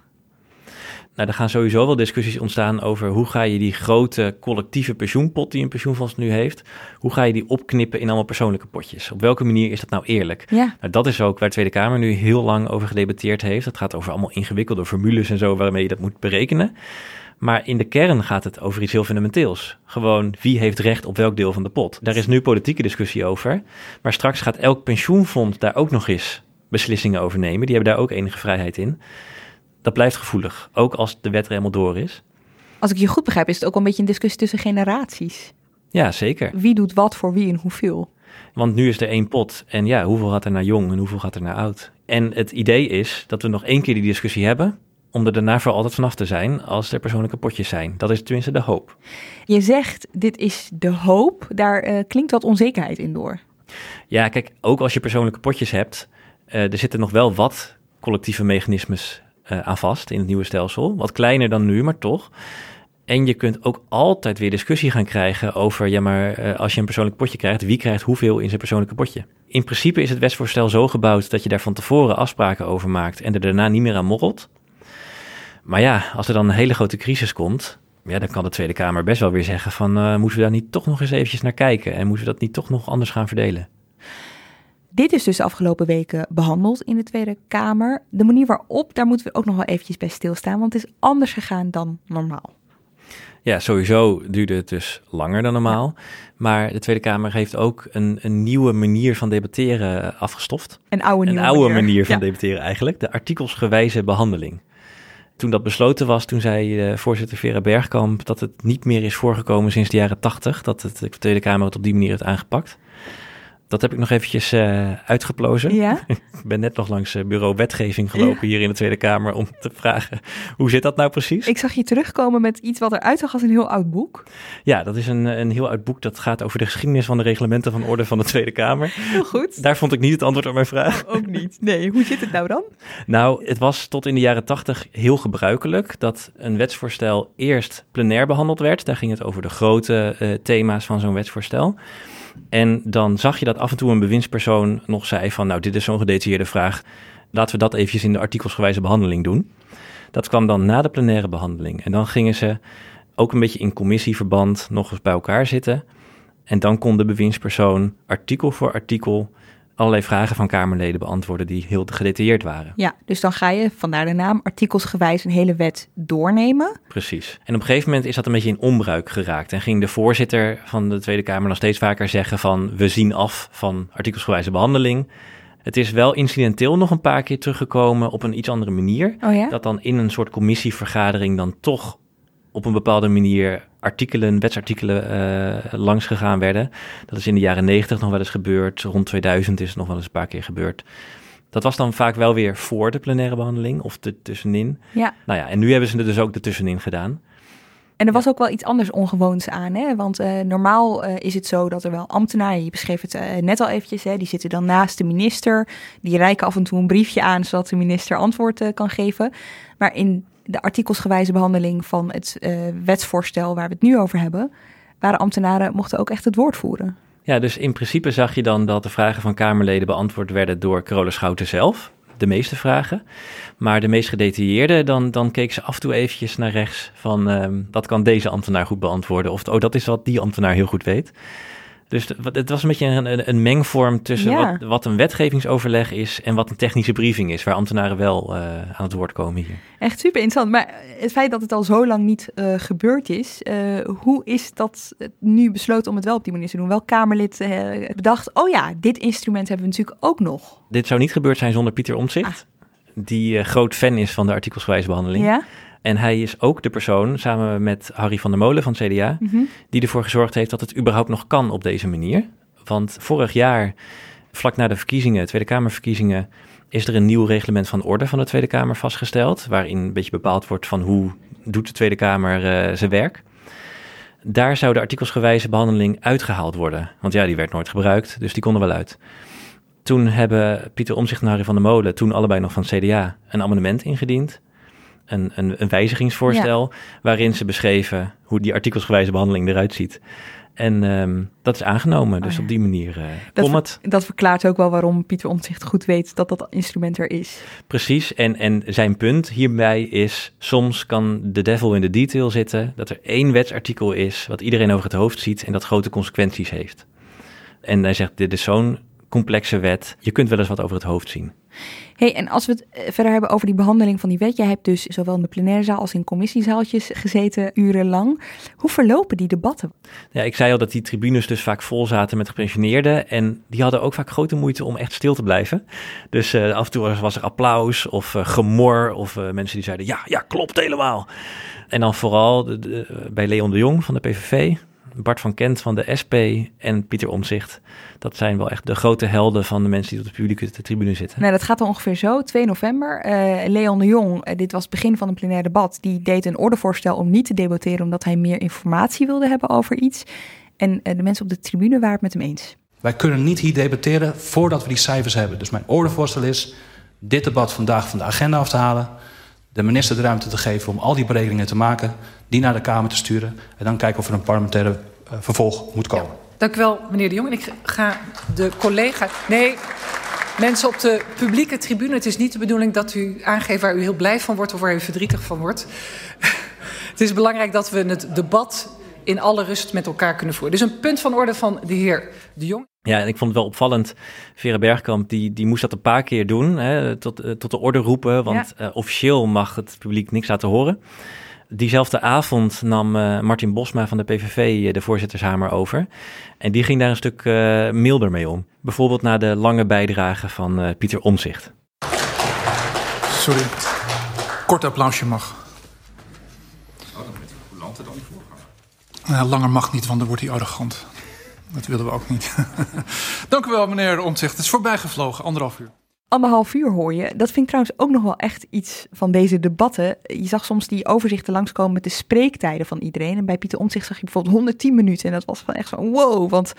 Nou, er gaan sowieso wel discussies ontstaan over hoe ga je die grote collectieve pensioenpot die een pensioenfonds nu heeft, hoe ga je die opknippen in allemaal persoonlijke potjes? Op welke manier is dat nou eerlijk? Ja. Nou, dat is ook waar de Tweede Kamer nu heel lang over gedebatteerd heeft. Het gaat over allemaal ingewikkelde formules en zo waarmee je dat moet berekenen. Maar in de kern gaat het over iets heel fundamenteels. Gewoon wie heeft recht op welk deel van de pot. Daar is nu politieke discussie over. Maar straks gaat elk pensioenfonds daar ook nog eens beslissingen over nemen. Die hebben daar ook enige vrijheid in. Dat blijft gevoelig, ook als de wet er helemaal door is. Als ik je goed begrijp, is het ook een beetje een discussie tussen generaties. Ja, zeker. Wie doet wat voor wie en hoeveel? Want nu is er één pot. En ja, hoeveel gaat er naar jong en hoeveel gaat er naar oud? En het idee is dat we nog één keer die discussie hebben om er daarna voor altijd vanaf te zijn als er persoonlijke potjes zijn. Dat is tenminste de hoop. Je zegt, dit is de hoop. Daar uh, klinkt wat onzekerheid in door. Ja, kijk, ook als je persoonlijke potjes hebt, uh, er zitten nog wel wat collectieve mechanismes uh, aan vast in het nieuwe stelsel. Wat kleiner dan nu, maar toch. En je kunt ook altijd weer discussie gaan krijgen over, ja, maar als je een persoonlijk potje krijgt, wie krijgt hoeveel in zijn persoonlijke potje? In principe is het wetsvoorstel zo gebouwd dat je daar van tevoren afspraken over maakt en er daarna niet meer aan morrelt. Maar ja, als er dan een hele grote crisis komt, ja, dan kan de Tweede Kamer best wel weer zeggen van uh, moeten we daar niet toch nog eens eventjes naar kijken en moeten we dat niet toch nog anders gaan verdelen? Dit is dus de afgelopen weken behandeld in de Tweede Kamer. De manier waarop, daar moeten we ook nog wel eventjes bij stilstaan, want het is anders gegaan dan normaal. Ja, sowieso duurde het dus langer dan normaal. Maar de Tweede Kamer heeft ook een, een nieuwe manier van debatteren afgestoft. Een oude, een oude manier. van debatteren eigenlijk. De artikelsgewijze behandeling. Toen dat besloten was, toen zei uh, voorzitter Vera Bergkamp dat het niet meer is voorgekomen sinds de jaren tachtig, dat het, de Tweede Kamer het op die manier heeft aangepakt. Dat heb ik nog eventjes uh, uitgeplozen. Ja? (laughs) ik ben net nog langs bureau wetgeving gelopen hier in de Tweede Kamer om te vragen hoe zit dat nou precies? Ik zag je terugkomen met iets wat eruit zag als een heel oud boek. Ja, dat is een, een heel oud boek dat gaat over de geschiedenis van de reglementen van orde van de Tweede Kamer. Heel goed. Daar vond ik niet het antwoord op mijn vraag. (laughs) ook niet. Nee, hoe zit het nou dan? Nou, het was tot in de jaren tachtig heel gebruikelijk dat een wetsvoorstel eerst plenair behandeld werd. Daar ging het over de grote uh, thema's van zo'n wetsvoorstel. En dan zag je dat af en toe een bewindspersoon nog zei van... nou, dit is zo'n gedetailleerde vraag, laten we dat eventjes in de artikelsgewijze behandeling doen. Dat kwam dan na de plenaire behandeling. En dan gingen ze ook een beetje in commissieverband nog eens bij elkaar zitten. En dan kon de bewindspersoon artikel voor artikel allerlei vragen van Kamerleden beantwoorden die heel gedetailleerd waren. Ja, dus dan ga je, vandaar de naam, artikelsgewijs een hele wet doornemen. Precies. En op een gegeven moment is dat een beetje in onbruik geraakt. En ging de voorzitter van de Tweede Kamer nog steeds vaker zeggen van we zien af van artikelsgewijze behandeling. Het is wel incidenteel nog een paar keer teruggekomen op een iets andere manier. Oh ja? Dat dan in een soort commissievergadering dan toch op een bepaalde manier artikelen, wetsartikelen uh, langs gegaan werden. Dat is in de jaren 90 nog wel eens gebeurd. Rond 2000 is het nog wel eens een paar keer gebeurd. Dat was dan vaak wel weer voor de plenaire behandeling of er tussenin. Ja. Nou ja, en nu hebben ze er dus ook ertussenin gedaan. En er was ook wel iets anders ongewoons aan, hè? Want uh, normaal uh, is het zo dat er wel ambtenaren, je beschreef het uh, net al eventjes, hè, die zitten dan naast de minister, die reiken af en toe een briefje aan zodat de minister antwoord kan geven. Maar in de artikelsgewijze behandeling van het uh, wetsvoorstel waar we het nu over hebben, waren ambtenaren mochten ook echt het woord voeren. Ja, dus in principe zag je dan dat de vragen van Kamerleden beantwoord werden door Carola Schouten zelf. De meeste vragen. Maar de meest gedetailleerde, dan, dan keek ze af en toe eventjes naar rechts van uh, dat kan deze ambtenaar goed beantwoorden. Of oh, dat is wat die ambtenaar heel goed weet. Dus het was een beetje een, een mengvorm tussen Ja. wat, wat een wetgevingsoverleg is en wat een technische briefing is, waar ambtenaren wel uh, aan het woord komen hier. Echt super interessant. Maar het feit dat het al zo lang niet uh, gebeurd is, uh, hoe is dat nu besloten om het wel op die manier te doen? Welk Kamerlid bedacht, oh ja, dit instrument hebben we natuurlijk ook nog? Dit zou niet gebeurd zijn zonder Pieter Omtzigt, ah. die groot fan is van de artikelsgewijze behandeling. Ja? En hij is ook de persoon, samen met Harry van der Molen van het CDA, mm -hmm. die ervoor gezorgd heeft dat het überhaupt nog kan op deze manier. Want vorig jaar, vlak na de verkiezingen, Tweede Kamerverkiezingen, is er een nieuw reglement van orde van de Tweede Kamer vastgesteld, waarin een beetje bepaald wordt van hoe doet de Tweede Kamer uh, zijn werk. Daar zou de artikelsgewijze behandeling uitgehaald worden. Want ja, die werd nooit gebruikt, dus die kon er wel uit. Toen hebben Pieter Omzicht en Harry van der Molen, toen allebei nog van het CDA, een amendement ingediend een, een, een wijzigingsvoorstel ja. waarin ze beschreven hoe die artikelsgewijze behandeling eruit ziet. En um, dat is aangenomen, dus oh ja. op die manier uh, dat kon het. Dat verklaart ook wel waarom Pieter Omtzigt goed weet dat dat instrument er is. Precies, en, en zijn punt hierbij is, soms kan de devil in de detail zitten, dat er één wetsartikel is wat iedereen over het hoofd ziet en dat grote consequenties heeft. En hij zegt, dit is zo'n complexe wet, je kunt wel eens wat over het hoofd zien. Hey, en als we het verder hebben over die behandeling van die wet. Jij hebt dus zowel in de plenaire zaal als in commissiezaaltjes gezeten urenlang. Hoe verlopen die debatten? Ja, ik zei al dat die tribunes dus vaak vol zaten met gepensioneerden. En die hadden ook vaak grote moeite om echt stil te blijven. Dus uh, af en toe was, er applaus of uh, gemor of mensen die zeiden ja, ja, klopt helemaal. En dan vooral bij Leon de Jong van de PVV, Bart van Kent van de SP en Pieter Omzicht. Dat zijn wel echt de grote helden van de mensen die op de publieke de tribune zitten. Nou, dat gaat dan ongeveer zo. 2 november. Uh, Leon de Jong, uh, dit was het begin van een plenair debat. Die deed een ordevoorstel om niet te debatteren omdat hij meer informatie wilde hebben over iets. En uh, de mensen op de tribune waren het met hem eens. Wij kunnen niet hier debatteren voordat we die cijfers hebben. Dus mijn ordevoorstel is dit debat vandaag van de agenda af te halen. De minister de ruimte te geven om al die berekeningen te maken. Die naar de Kamer te sturen. En dan kijken of er een parlementaire uh, vervolg moet komen. Dank u wel, meneer de Jong. En ik ga de collega... Nee, mensen op de publieke tribune. Het is niet de bedoeling dat u aangeeft waar u heel blij van wordt... of waar u verdrietig van wordt. (laughs) het is belangrijk dat we het debat in alle rust met elkaar kunnen voeren. Dus een punt van orde van de heer de Jong. Ja, en ik vond het wel opvallend. Vera Bergkamp, die, die moest dat een paar keer doen. Hè, tot, uh, tot de orde roepen. Want ja. uh, officieel mag het publiek niks laten horen. Diezelfde avond nam uh, Martin Bosma van de PVV de voorzittershamer over. En die ging daar een stuk uh, milder mee om. Bijvoorbeeld na de lange bijdrage van uh, Pieter Omzicht. Sorry, kort applausje mag. Oh, dan weet hoe lang het dan voorgaan. Nou, langer mag niet, want dan wordt hij arrogant. Dat willen we ook niet. (laughs) Dank u wel, meneer Omtzigt. Het is voorbijgevlogen, anderhalf uur. Anderhalf uur hoor je. Dat vind ik trouwens ook nog wel echt iets van deze debatten. Je zag soms die overzichten langskomen met de spreektijden van iedereen. En bij Pieter Omtzigt zag je bijvoorbeeld 110 minuten. En dat was van echt zo wow. Want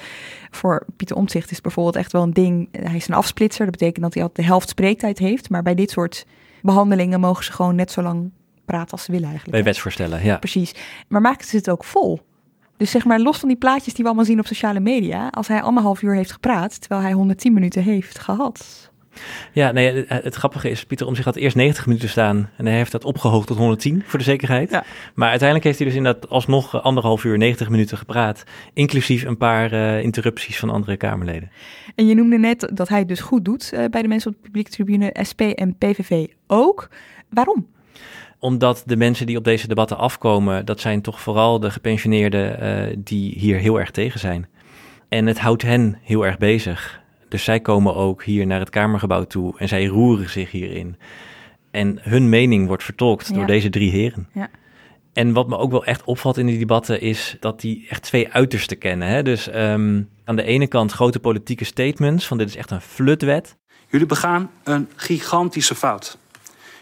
voor Pieter Omtzigt is bijvoorbeeld echt wel een ding. Hij is een afsplitser. Dat betekent dat hij altijd de helft spreektijd heeft. Maar bij dit soort behandelingen mogen ze gewoon net zo lang praten als ze willen eigenlijk. Bij wetsvoorstellen, ja. Precies. Maar maakten ze het ook vol? Dus zeg maar, los van die plaatjes die we allemaal zien op sociale media, als hij anderhalf uur heeft gepraat, terwijl hij 110 minuten heeft gehad. Ja, nee, het, het grappige is, Pieter om zich had eerst 90 minuten staan en hij heeft dat opgehoogd tot 110 voor de zekerheid. Ja. Maar uiteindelijk heeft hij dus inderdaad alsnog anderhalf uur 90 minuten gepraat, inclusief een paar eh, interrupties van andere Kamerleden. En je noemde net dat hij het dus goed doet eh, bij de mensen op de publieke tribune, SP en PVV ook. Waarom? Omdat de mensen die op deze debatten afkomen, dat zijn toch vooral de gepensioneerden eh, die hier heel erg tegen zijn. En het houdt hen heel erg bezig. Dus zij komen ook hier naar het Kamergebouw toe en zij roeren zich hierin. En hun mening wordt vertolkt door deze drie heren. Ja. En wat me ook wel echt opvalt in die debatten is dat die echt twee uitersten kennen. Hè? Dus ehm, aan de ene kant grote politieke statements van dit is echt een flutwet. Jullie begaan een gigantische fout.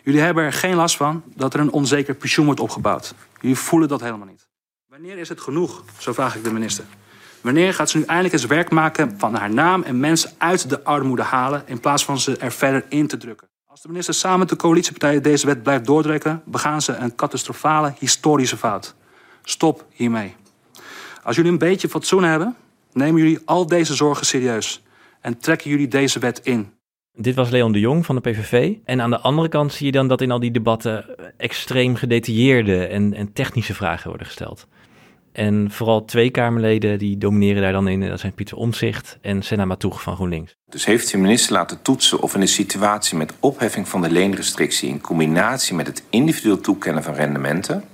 Jullie hebben er geen last van dat er een onzeker pensioen wordt opgebouwd. Jullie voelen dat helemaal niet. Wanneer is het genoeg? Zo vraag ik de minister. Wanneer gaat ze nu eindelijk eens werk maken van haar naam en mensen uit de armoede halen in plaats van ze er verder in te drukken? Als de minister samen met de coalitiepartijen deze wet blijft doordrukken, begaan ze een catastrofale historische fout. Stop hiermee. Als jullie een beetje fatsoen hebben, nemen jullie al deze zorgen serieus en trekken jullie deze wet in. Dit was Leon de Jong van de PVV. En aan de andere kant zie je dan dat in al die debatten extreem gedetailleerde en, en technische vragen worden gesteld. En vooral twee Kamerleden die domineren daar dan in. Dat zijn Pieter Omtzigt en Senna Matoeg van GroenLinks. Dus heeft de minister laten toetsen of in een situatie met opheffing van de leenrestrictie in combinatie met het individueel toekennen van rendementen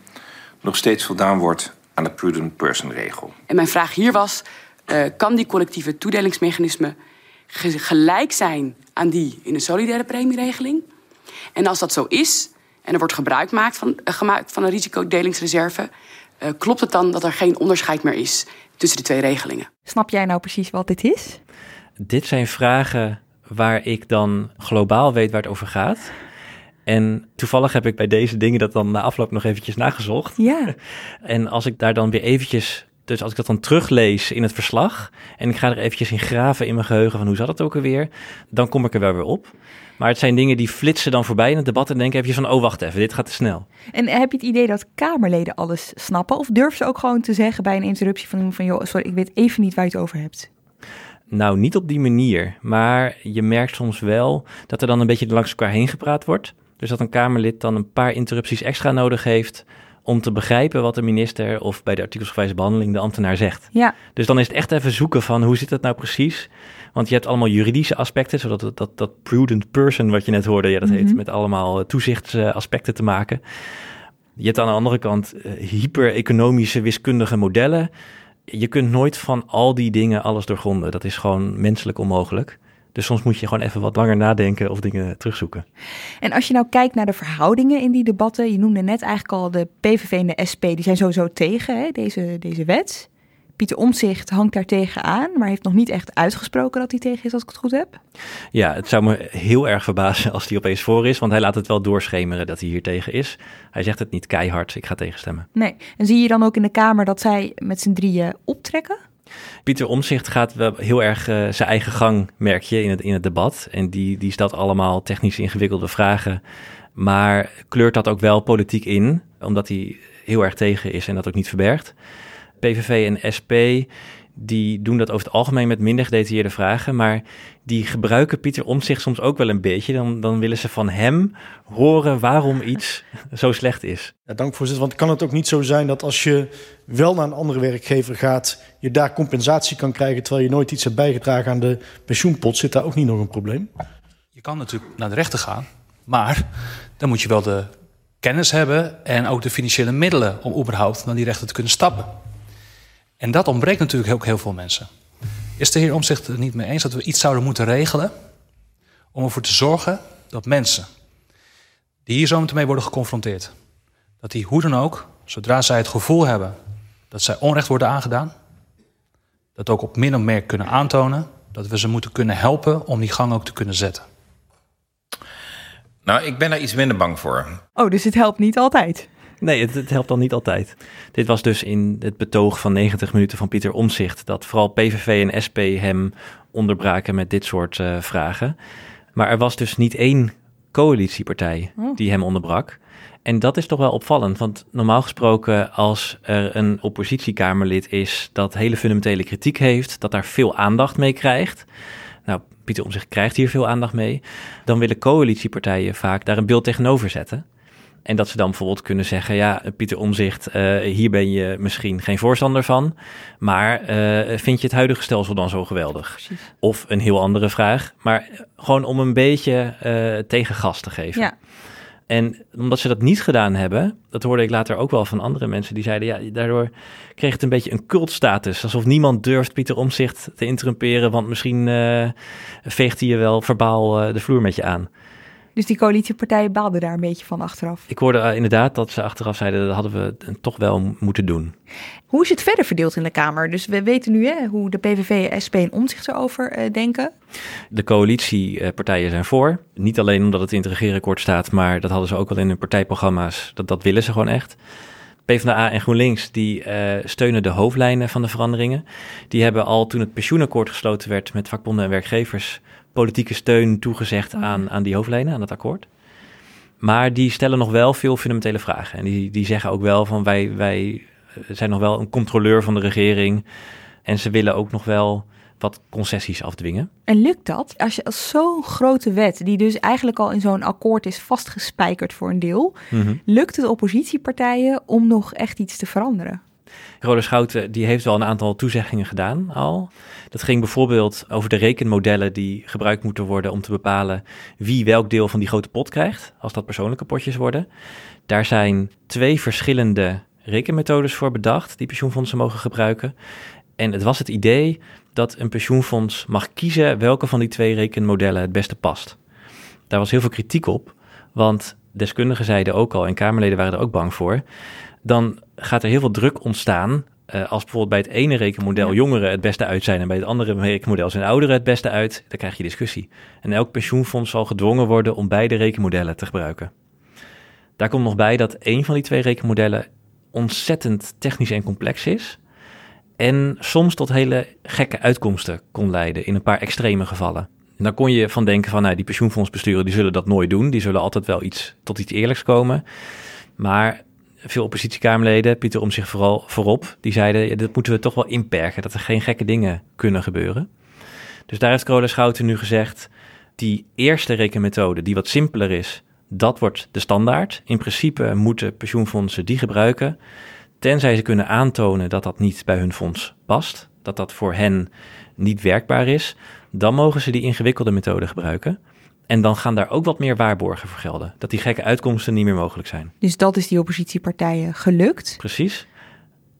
nog steeds voldaan wordt aan de prudent person regel. En mijn vraag hier was, uh, kan die collectieve toedelingsmechanisme gelijk zijn aan die in de solidaire premieregeling? En als dat zo is, en er wordt gebruik gemaakt van, uh, gemaakt van een risicodelingsreserve, uh, klopt het dan dat er geen onderscheid meer is tussen de twee regelingen? Snap jij nou precies wat dit is? Dit zijn vragen waar ik dan globaal weet waar het over gaat. En toevallig heb ik bij deze dingen dat dan na afloop nog eventjes nagezocht. Ja. (laughs) En als ik daar dan weer eventjes, dus als ik dat dan teruglees in het verslag en ik ga er eventjes in graven in mijn geheugen van hoe zat het ook alweer, dan kom ik er wel weer op. Maar het zijn dingen die flitsen dan voorbij in het debat en denken even van, oh wacht even, dit gaat te snel. En heb je het idee dat Kamerleden alles snappen? Of durven ze ook gewoon te zeggen bij een interruptie van iemand van, joh, sorry, ik weet even niet waar je het over hebt? Nou, niet op die manier, maar je merkt soms wel dat er dan een beetje langs elkaar heen gepraat wordt. Dus dat een Kamerlid dan een paar interrupties extra nodig heeft om te begrijpen wat de minister of bij de artikelsgewijze behandeling de ambtenaar zegt. Ja. Dus dan is het echt even zoeken van hoe zit het nou precies? Want je hebt allemaal juridische aspecten, zodat dat, dat, dat prudent person wat je net hoorde, ja, dat mm -hmm. heeft met allemaal toezichtsaspecten te maken. Je hebt aan de andere kant uh, hyper-economische wiskundige modellen. Je kunt nooit van al die dingen alles doorgronden. Dat is gewoon menselijk onmogelijk. Dus soms moet je gewoon even wat langer nadenken of dingen terugzoeken. En als je nou kijkt naar de verhoudingen in die debatten, je noemde net eigenlijk al de PVV en de SP, die zijn sowieso tegen hè, deze, deze wet. Pieter Omtzigt hangt daar tegen aan, maar heeft nog niet echt uitgesproken dat hij tegen is, als ik het goed heb. Ja, het zou me heel erg verbazen als hij opeens voor is, want hij laat het wel doorschemeren dat hij hier tegen is. Hij zegt het niet keihard, ik ga tegenstemmen. Nee, en zie je dan ook in de Kamer dat zij met z'n drieën optrekken? Pieter Omzicht gaat wel heel erg uh, zijn eigen gang, merk je, in het, in het debat. En die, die stelt allemaal technisch ingewikkelde vragen. Maar kleurt dat ook wel politiek in, omdat hij heel erg tegen is en dat ook niet verbergt. PVV en SP, die doen dat over het algemeen met minder gedetailleerde vragen. Maar die gebruiken Pieter Omzicht soms ook wel een beetje. Dan, dan willen ze van hem horen waarom iets (laughs) zo slecht is. Ja, dank voorzitter. Want kan het ook niet zo zijn dat als je wel naar een andere werkgever gaat, je daar compensatie kan krijgen terwijl je nooit iets hebt bijgedragen aan de pensioenpot? Zit daar ook niet nog een probleem? Je kan natuurlijk naar de rechter gaan, maar dan moet je wel de kennis hebben en ook de financiële middelen om überhaupt naar die rechter te kunnen stappen. En dat ontbreekt natuurlijk ook heel veel mensen. Is de heer Omzicht het niet mee eens dat we iets zouden moeten regelen om ervoor te zorgen dat mensen die hier zo mee worden geconfronteerd, dat die hoe dan ook, zodra zij het gevoel hebben dat zij onrecht worden aangedaan, dat ook op min of meer kunnen aantonen, dat we ze moeten kunnen helpen om die gang ook te kunnen zetten. Nou, ik ben daar iets minder bang voor. Oh, dus het helpt niet altijd? Nee, het, het helpt dan niet altijd. Dit was dus in het betoog van 90 minuten van Pieter Omzicht dat vooral PVV en SP hem onderbraken met dit soort uh, vragen. Maar er was dus niet één coalitiepartij oh. die hem onderbrak. En dat is toch wel opvallend, want normaal gesproken als er een oppositiekamerlid is dat hele fundamentele kritiek heeft, dat daar veel aandacht mee krijgt. Nou, Pieter Omzicht krijgt hier veel aandacht mee. Dan willen coalitiepartijen vaak daar een beeld tegenover zetten. En dat ze dan bijvoorbeeld kunnen zeggen: Ja, Pieter Omzicht, uh, hier ben je misschien geen voorstander van. Maar uh, vind je het huidige stelsel dan zo geweldig? Precies. Of een heel andere vraag. Maar gewoon om een beetje uh, tegengas te geven. Ja. En omdat ze dat niet gedaan hebben, dat hoorde ik later ook wel van andere mensen die zeiden, ja, daardoor kreeg het een beetje een cultstatus. Alsof niemand durft Pieter Omzicht te interrumperen, want misschien veegt hij je wel verbaal de vloer met je aan. Dus die coalitiepartijen baalden daar een beetje van achteraf. Ik hoorde uh, inderdaad dat ze achteraf zeiden dat hadden we toch wel moeten doen. Hoe is het verder verdeeld in de Kamer? Dus we weten nu hè, hoe de PVV, SP en Omtzigt erover uh, denken. De coalitiepartijen zijn voor. Niet alleen omdat het in het regeerakkoord staat, maar dat hadden ze ook al in hun partijprogramma's. Dat, dat willen ze gewoon echt. PvdA en GroenLinks die uh, steunen de hoofdlijnen van de veranderingen. Die hebben al toen het pensioenakkoord gesloten werd met vakbonden en werkgevers politieke steun toegezegd aan, aan die hoofdlijnen, aan het akkoord. Maar die stellen nog wel veel fundamentele vragen. En die, die zeggen ook wel van wij, wij zijn nog wel een controleur van de regering. En ze willen ook nog wel wat concessies afdwingen. En lukt dat? Als je als zo'n grote wet, die dus eigenlijk al in zo'n akkoord is vastgespijkerd voor een deel, mhm. lukt het oppositiepartijen om nog echt iets te veranderen? Rode Schouten die heeft wel een aantal toezeggingen gedaan al. Dat ging bijvoorbeeld over de rekenmodellen die gebruikt moeten worden om te bepalen wie welk deel van die grote pot krijgt, als dat persoonlijke potjes worden. Daar zijn twee verschillende rekenmethodes voor bedacht die pensioenfondsen mogen gebruiken. En het was het idee dat een pensioenfonds mag kiezen welke van die twee rekenmodellen het beste past. Daar was heel veel kritiek op, want deskundigen zeiden ook al en Kamerleden waren er ook bang voor. Dan gaat er heel veel druk ontstaan uh, als bijvoorbeeld bij het ene rekenmodel jongeren het beste uit zijn en bij het andere rekenmodel zijn ouderen het beste uit, dan krijg je discussie. En elk pensioenfonds zal gedwongen worden om beide rekenmodellen te gebruiken. Daar komt nog bij dat één van die twee rekenmodellen ontzettend technisch en complex is. En soms tot hele gekke uitkomsten kon leiden in een paar extreme gevallen. En dan kon je van denken van nou, die pensioenfondsbesturen die zullen dat nooit doen. Die zullen altijd wel iets tot iets eerlijks komen. Maar veel oppositiekamerleden, Pieter om zich vooral voorop, die zeiden ja, dat moeten we toch wel inperken, dat er geen gekke dingen kunnen gebeuren. Dus daar heeft Carola Schouten nu gezegd, die eerste rekenmethode, die wat simpeler is, dat wordt de standaard. In principe moeten pensioenfondsen die gebruiken, tenzij ze kunnen aantonen dat dat niet bij hun fonds past, dat dat voor hen niet werkbaar is, dan mogen ze die ingewikkelde methode gebruiken. En dan gaan daar ook wat meer waarborgen voor gelden. Dat die gekke uitkomsten niet meer mogelijk zijn. Dus dat is die oppositiepartijen gelukt? Precies.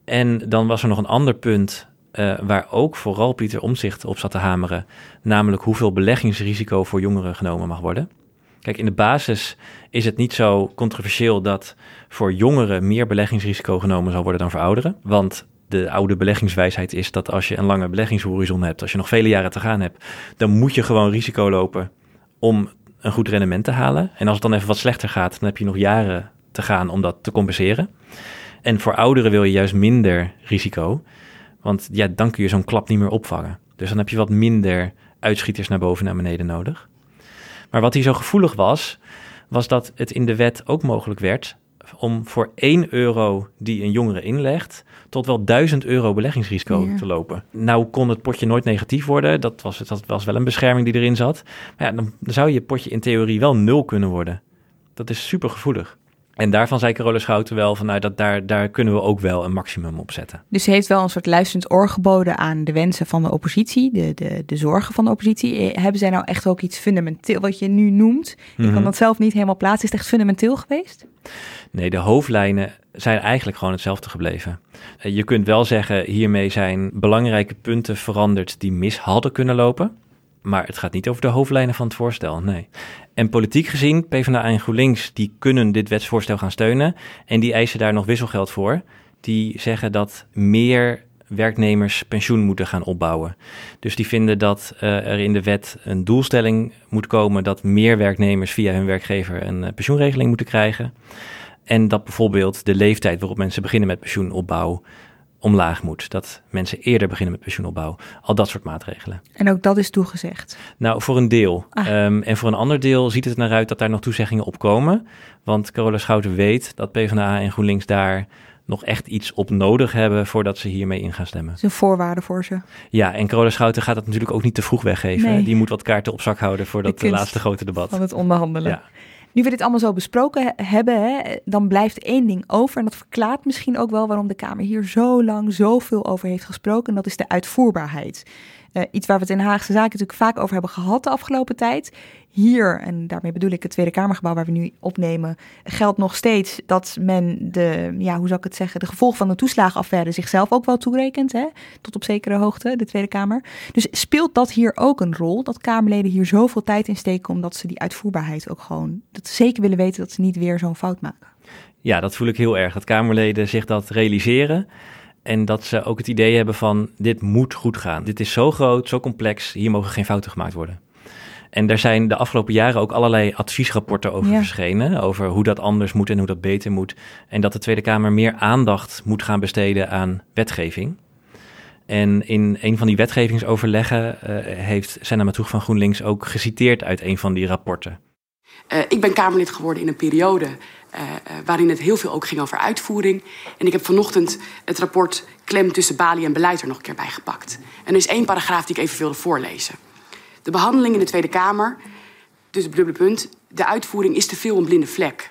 En dan was er nog een ander punt uh, waar ook vooral Pieter Omzicht op zat te hameren. Namelijk hoeveel beleggingsrisico voor jongeren genomen mag worden. Kijk, in de basis is het niet zo controversieel dat voor jongeren meer beleggingsrisico genomen zal worden dan voor ouderen. Want de oude beleggingswijsheid is dat als je een lange beleggingshorizon hebt, als je nog vele jaren te gaan hebt, dan moet je gewoon risico lopen om een goed rendement te halen. En als het dan even wat slechter gaat, dan heb je nog jaren te gaan om dat te compenseren. En voor ouderen wil je juist minder risico, want ja, dan kun je zo'n klap niet meer opvangen. Dus dan heb je wat minder uitschieters naar boven en naar beneden nodig. Maar wat hier zo gevoelig was, was dat het in de wet ook mogelijk werd om voor 1 euro die een jongere inlegt, tot wel 1000 euro beleggingsrisico te lopen. Nou kon het potje nooit negatief worden. Dat was, dat was wel een bescherming die erin zat. Maar ja, dan zou je potje in theorie wel nul kunnen worden. Dat is super gevoelig. En daarvan zei Carola Schouten wel van nou, dat daar, daar kunnen we ook wel een maximum op zetten. Dus ze heeft wel een soort luisterend oor geboden aan de wensen van de oppositie, de, de, de zorgen van de oppositie. Eh, hebben zij nou echt ook iets fundamenteel, wat je nu noemt? Ik kan mhm. dat zelf niet helemaal plaatsen. Is het echt fundamenteel geweest? Nee, de hoofdlijnen zijn eigenlijk gewoon hetzelfde gebleven. Eh, je kunt wel zeggen, hiermee zijn belangrijke punten veranderd die mis hadden kunnen lopen. Maar het gaat niet over de hoofdlijnen van het voorstel, nee. En politiek gezien, PvdA en GroenLinks, die kunnen dit wetsvoorstel gaan steunen. En die eisen daar nog wisselgeld voor. Die zeggen dat meer werknemers pensioen moeten gaan opbouwen. Dus die vinden dat uh, er in de wet een doelstelling moet komen dat meer werknemers via hun werkgever een uh, pensioenregeling moeten krijgen. En dat bijvoorbeeld de leeftijd waarop mensen beginnen met pensioenopbouw omlaag moet. Dat mensen eerder beginnen met pensioenopbouw. Al dat soort maatregelen. En ook dat is toegezegd? Nou, voor een deel. Um, en voor een ander deel ziet het er naar uit dat daar nog toezeggingen op komen. Want Carola Schouten weet dat PvdA en GroenLinks daar nog echt iets op nodig hebben voordat ze hiermee in gaan stemmen. Dat is een voorwaarde voor ze. Ja, en Carola Schouten gaat dat natuurlijk ook niet te vroeg weggeven. Nee. Die moet wat kaarten op zak houden voor dat laatste grote debat. Van het onderhandelen. Ja. Nu we dit allemaal zo besproken hebben, hè, dan blijft één ding over. En dat verklaart misschien ook wel waarom de Kamer hier zo lang zoveel over heeft gesproken. En dat is de uitvoerbaarheid. Uh, iets waar we het in Haagse Zaken natuurlijk vaak over hebben gehad de afgelopen tijd. Hier, en daarmee bedoel ik het Tweede Kamergebouw waar we nu opnemen, geldt nog steeds dat men de, ja, hoe zou ik het zeggen, de gevolgen van de toeslagenaffaire zichzelf ook wel toerekent, hè? tot op zekere hoogte, de Tweede Kamer. Dus speelt dat hier ook een rol, dat Kamerleden hier zoveel tijd in steken omdat ze die uitvoerbaarheid ook gewoon, dat ze zeker willen weten dat ze niet weer zo'n fout maken? Ja, dat voel ik heel erg, dat Kamerleden zich dat realiseren. En dat ze ook het idee hebben van dit moet goed gaan. Dit is zo groot, zo complex, hier mogen geen fouten gemaakt worden. En daar zijn de afgelopen jaren ook allerlei adviesrapporten over verschenen. Over hoe dat anders moet en hoe dat beter moet. En dat de Tweede Kamer meer aandacht moet gaan besteden aan wetgeving. En in een van die wetgevingsoverleggen uh, heeft Senna Matoeg van GroenLinks ook geciteerd uit een van die rapporten. Uh, ik ben Kamerlid geworden in een periode uh, waarin het heel veel ook ging over uitvoering. En ik heb vanochtend het rapport Klem tussen Bali en beleid er nog een keer bij gepakt. En er is één paragraaf die ik even wilde voorlezen. De behandeling in de Tweede Kamer, dus het dubbele punt, de uitvoering is te veel een blinde vlek.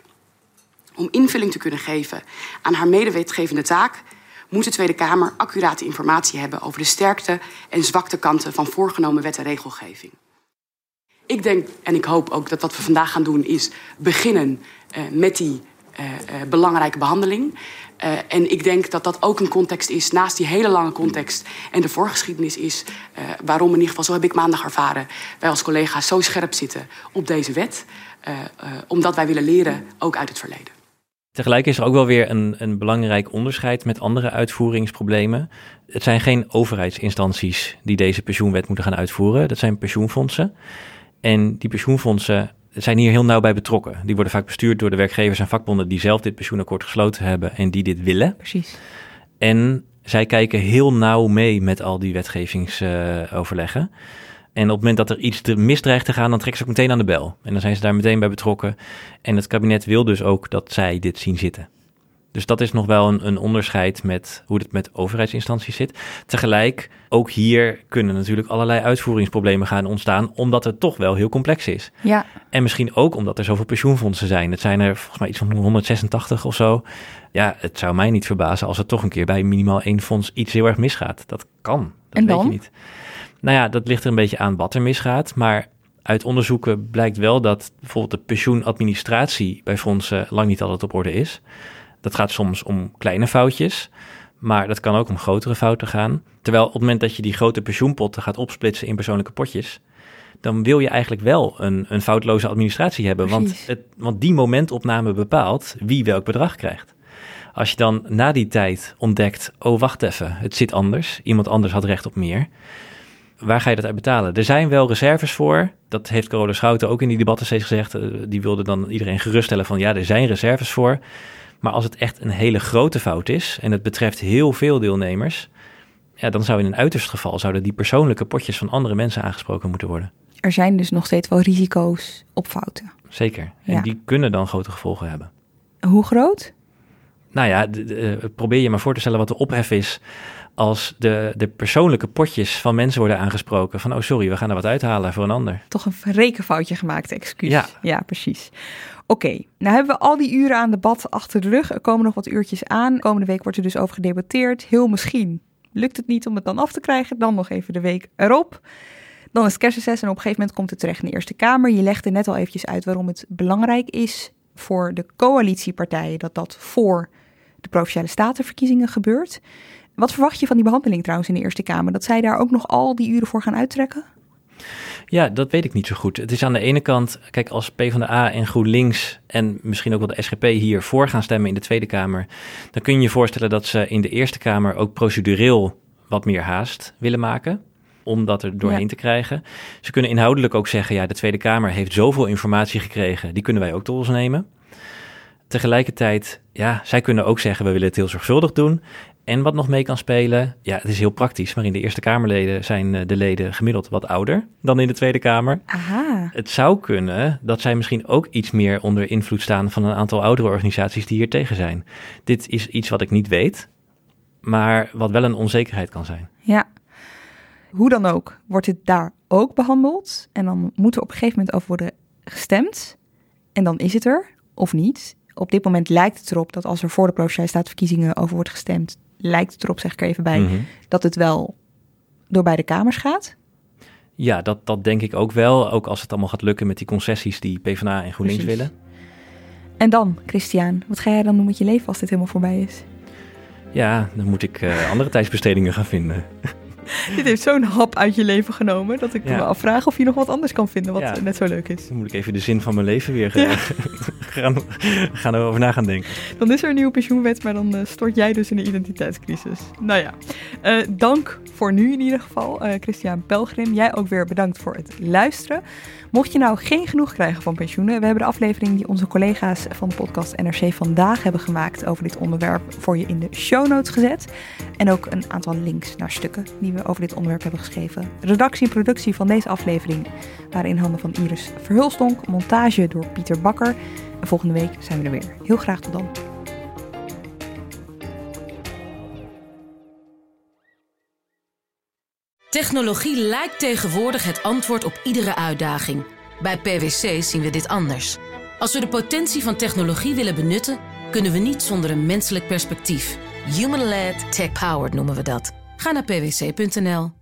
Om invulling te kunnen geven aan haar medewetgevende taak moet de Tweede Kamer accurate informatie hebben over de sterkte en zwakte kanten van voorgenomen wet en regelgeving. Ik denk en ik hoop ook dat wat we vandaag gaan doen is beginnen met die uh, uh, belangrijke behandeling. En ik denk dat dat ook een context is, naast die hele lange context en de voorgeschiedenis is, waarom in ieder geval, zo heb ik maandag ervaren, wij als collega's zo scherp zitten op deze wet. Omdat wij willen leren, ook uit het verleden. Tegelijk is er ook wel weer een, een belangrijk onderscheid met andere uitvoeringsproblemen. Het zijn geen overheidsinstanties die deze pensioenwet moeten gaan uitvoeren. Dat zijn pensioenfondsen. En die pensioenfondsen zijn hier heel nauw bij betrokken. Die worden vaak bestuurd door de werkgevers en vakbonden die zelf dit pensioenakkoord gesloten hebben en die dit willen. Precies. En zij kijken heel nauw mee met al die wetgevingsoverleggen. En op het moment dat er iets misdreigt te gaan, dan trekken ze ook meteen aan de bel. En dan zijn ze daar meteen bij betrokken. En het kabinet wil dus ook dat zij dit zien zitten. Dus dat is nog wel een, een, onderscheid met hoe het met overheidsinstanties zit. Tegelijk, ook hier kunnen natuurlijk allerlei uitvoeringsproblemen gaan ontstaan, omdat het toch wel heel complex is. Ja. En misschien ook omdat er zoveel pensioenfondsen zijn. Het zijn er volgens mij iets van 186 of zo. Ja, het zou mij niet verbazen als er toch een keer bij minimaal één fonds iets heel erg misgaat. Dat kan. Dat en weet dan? je niet. Nou ja, dat ligt er een beetje aan wat er misgaat. Maar uit onderzoeken blijkt wel dat bijvoorbeeld de pensioenadministratie bij fondsen lang niet altijd op orde is. Dat gaat soms om kleine foutjes, maar dat kan ook om grotere fouten gaan. Terwijl op het moment dat je die grote pensioenpotten gaat opsplitsen in persoonlijke potjes, dan wil je eigenlijk wel een, een foutloze administratie hebben. Want, het, want die momentopname bepaalt wie welk bedrag krijgt. Als je dan na die tijd ontdekt, oh wacht even, het zit anders, iemand anders had recht op meer. Waar ga je dat uit betalen? Er zijn wel reserves voor. Dat heeft Carola Schouten ook in die debatten steeds gezegd. Die wilde dan iedereen geruststellen van ja, er zijn reserves voor. Maar als het echt een hele grote fout is en het betreft heel veel deelnemers, ja, dan zou in een uiterst geval zouden die persoonlijke potjes van andere mensen aangesproken moeten worden. Er zijn dus nog steeds wel risico's op fouten. Zeker. En Ja. die kunnen dan grote gevolgen hebben. Hoe groot? Nou ja, eh, probeer je maar voor te stellen wat de ophef is als de, de persoonlijke potjes van mensen worden aangesproken. Van, oh sorry, we gaan er wat uithalen voor een ander. Toch een rekenfoutje gemaakt, excuus. Ja. ja precies. Oké, nou hebben we al die uren aan debat achter de rug. Er komen nog wat uurtjes aan. Komende week wordt er dus over gedebatteerd. Heel misschien lukt het niet om het dan af te krijgen. Dan nog even de week erop. Dan is het en op een gegeven moment komt het terecht in de Eerste Kamer. Je legde net al eventjes uit waarom het belangrijk is voor de coalitiepartijen dat dat voor de Provinciale Statenverkiezingen gebeurt. Wat verwacht je van die behandeling trouwens in de Eerste Kamer? Dat zij daar ook nog al die uren voor gaan uittrekken? Ja, dat weet ik niet zo goed. Het is aan de ene kant, kijk, als PvdA en GroenLinks en misschien ook wel de SGP hiervoor gaan stemmen in de Tweede Kamer, dan kun je je voorstellen dat ze in de Eerste Kamer ook procedureel wat meer haast willen maken om dat er doorheen Ja. te krijgen. Ze kunnen inhoudelijk ook zeggen, ja, de Tweede Kamer heeft zoveel informatie gekregen, die kunnen wij ook tot ons nemen. Tegelijkertijd, ja, zij kunnen ook zeggen, we willen het heel zorgvuldig doen. En wat nog mee kan spelen, ja, het is heel praktisch, maar in de Eerste Kamerleden zijn eh, de leden gemiddeld wat ouder dan in de Tweede Kamer. Aha. Het zou kunnen dat zij misschien ook iets meer onder invloed staan van een aantal oudere organisaties die hier tegen zijn. Dit is iets wat ik niet weet, maar wat wel een onzekerheid kan zijn. Ja. Hoe dan ook, wordt het daar ook behandeld. En dan moet er op een gegeven moment over worden gestemd. En dan is het er, of niet. Op dit moment lijkt het erop dat als er voor de Provinciale Statenverkiezingen over wordt gestemd, lijkt het erop, zeg ik er even bij, Mhm. dat het wel door beide kamers gaat. Ja, dat, dat denk ik ook wel. Ook als het allemaal gaat lukken met die concessies die PvdA en GroenLinks Precies. willen. En dan, Christian, wat ga jij dan doen met je leven als dit helemaal voorbij is? Ja, dan moet ik eh, andere tijdsbestedingen gaan vinden. (laughs) dit heeft zo'n hap uit je leven genomen dat ik Ja. me afvraag of je nog wat anders kan vinden wat Ja. net zo leuk is. Dan moet ik even de zin van mijn leven weer eh, (laughs) gaan, gaan erover na gaan denken. Dan is er een nieuwe pensioenwet, maar dan eh, stort jij dus in een identiteitscrisis. Nou ja, eh, dank voor nu in ieder geval, eh, Christian Pelgrim. Jij ook weer bedankt voor het luisteren. Mocht je nou geen genoeg krijgen van pensioenen, we hebben de aflevering die onze collega's van de podcast NRC vandaag hebben gemaakt over dit onderwerp voor je in de show notes gezet. En ook een aantal links naar stukken die over dit onderwerp hebben geschreven. Redactie en productie van deze aflevering waren in handen van Iris Verhulstonk, montage door Pieter Bakker. En volgende week zijn we er weer. Heel graag tot dan. Technologie lijkt tegenwoordig het antwoord op iedere uitdaging. Bij PwC zien we dit anders. Als we de potentie van technologie willen benutten, kunnen we niet zonder een menselijk perspectief. Human-led, tech-powered noemen we dat. Ga naar pwc.nl.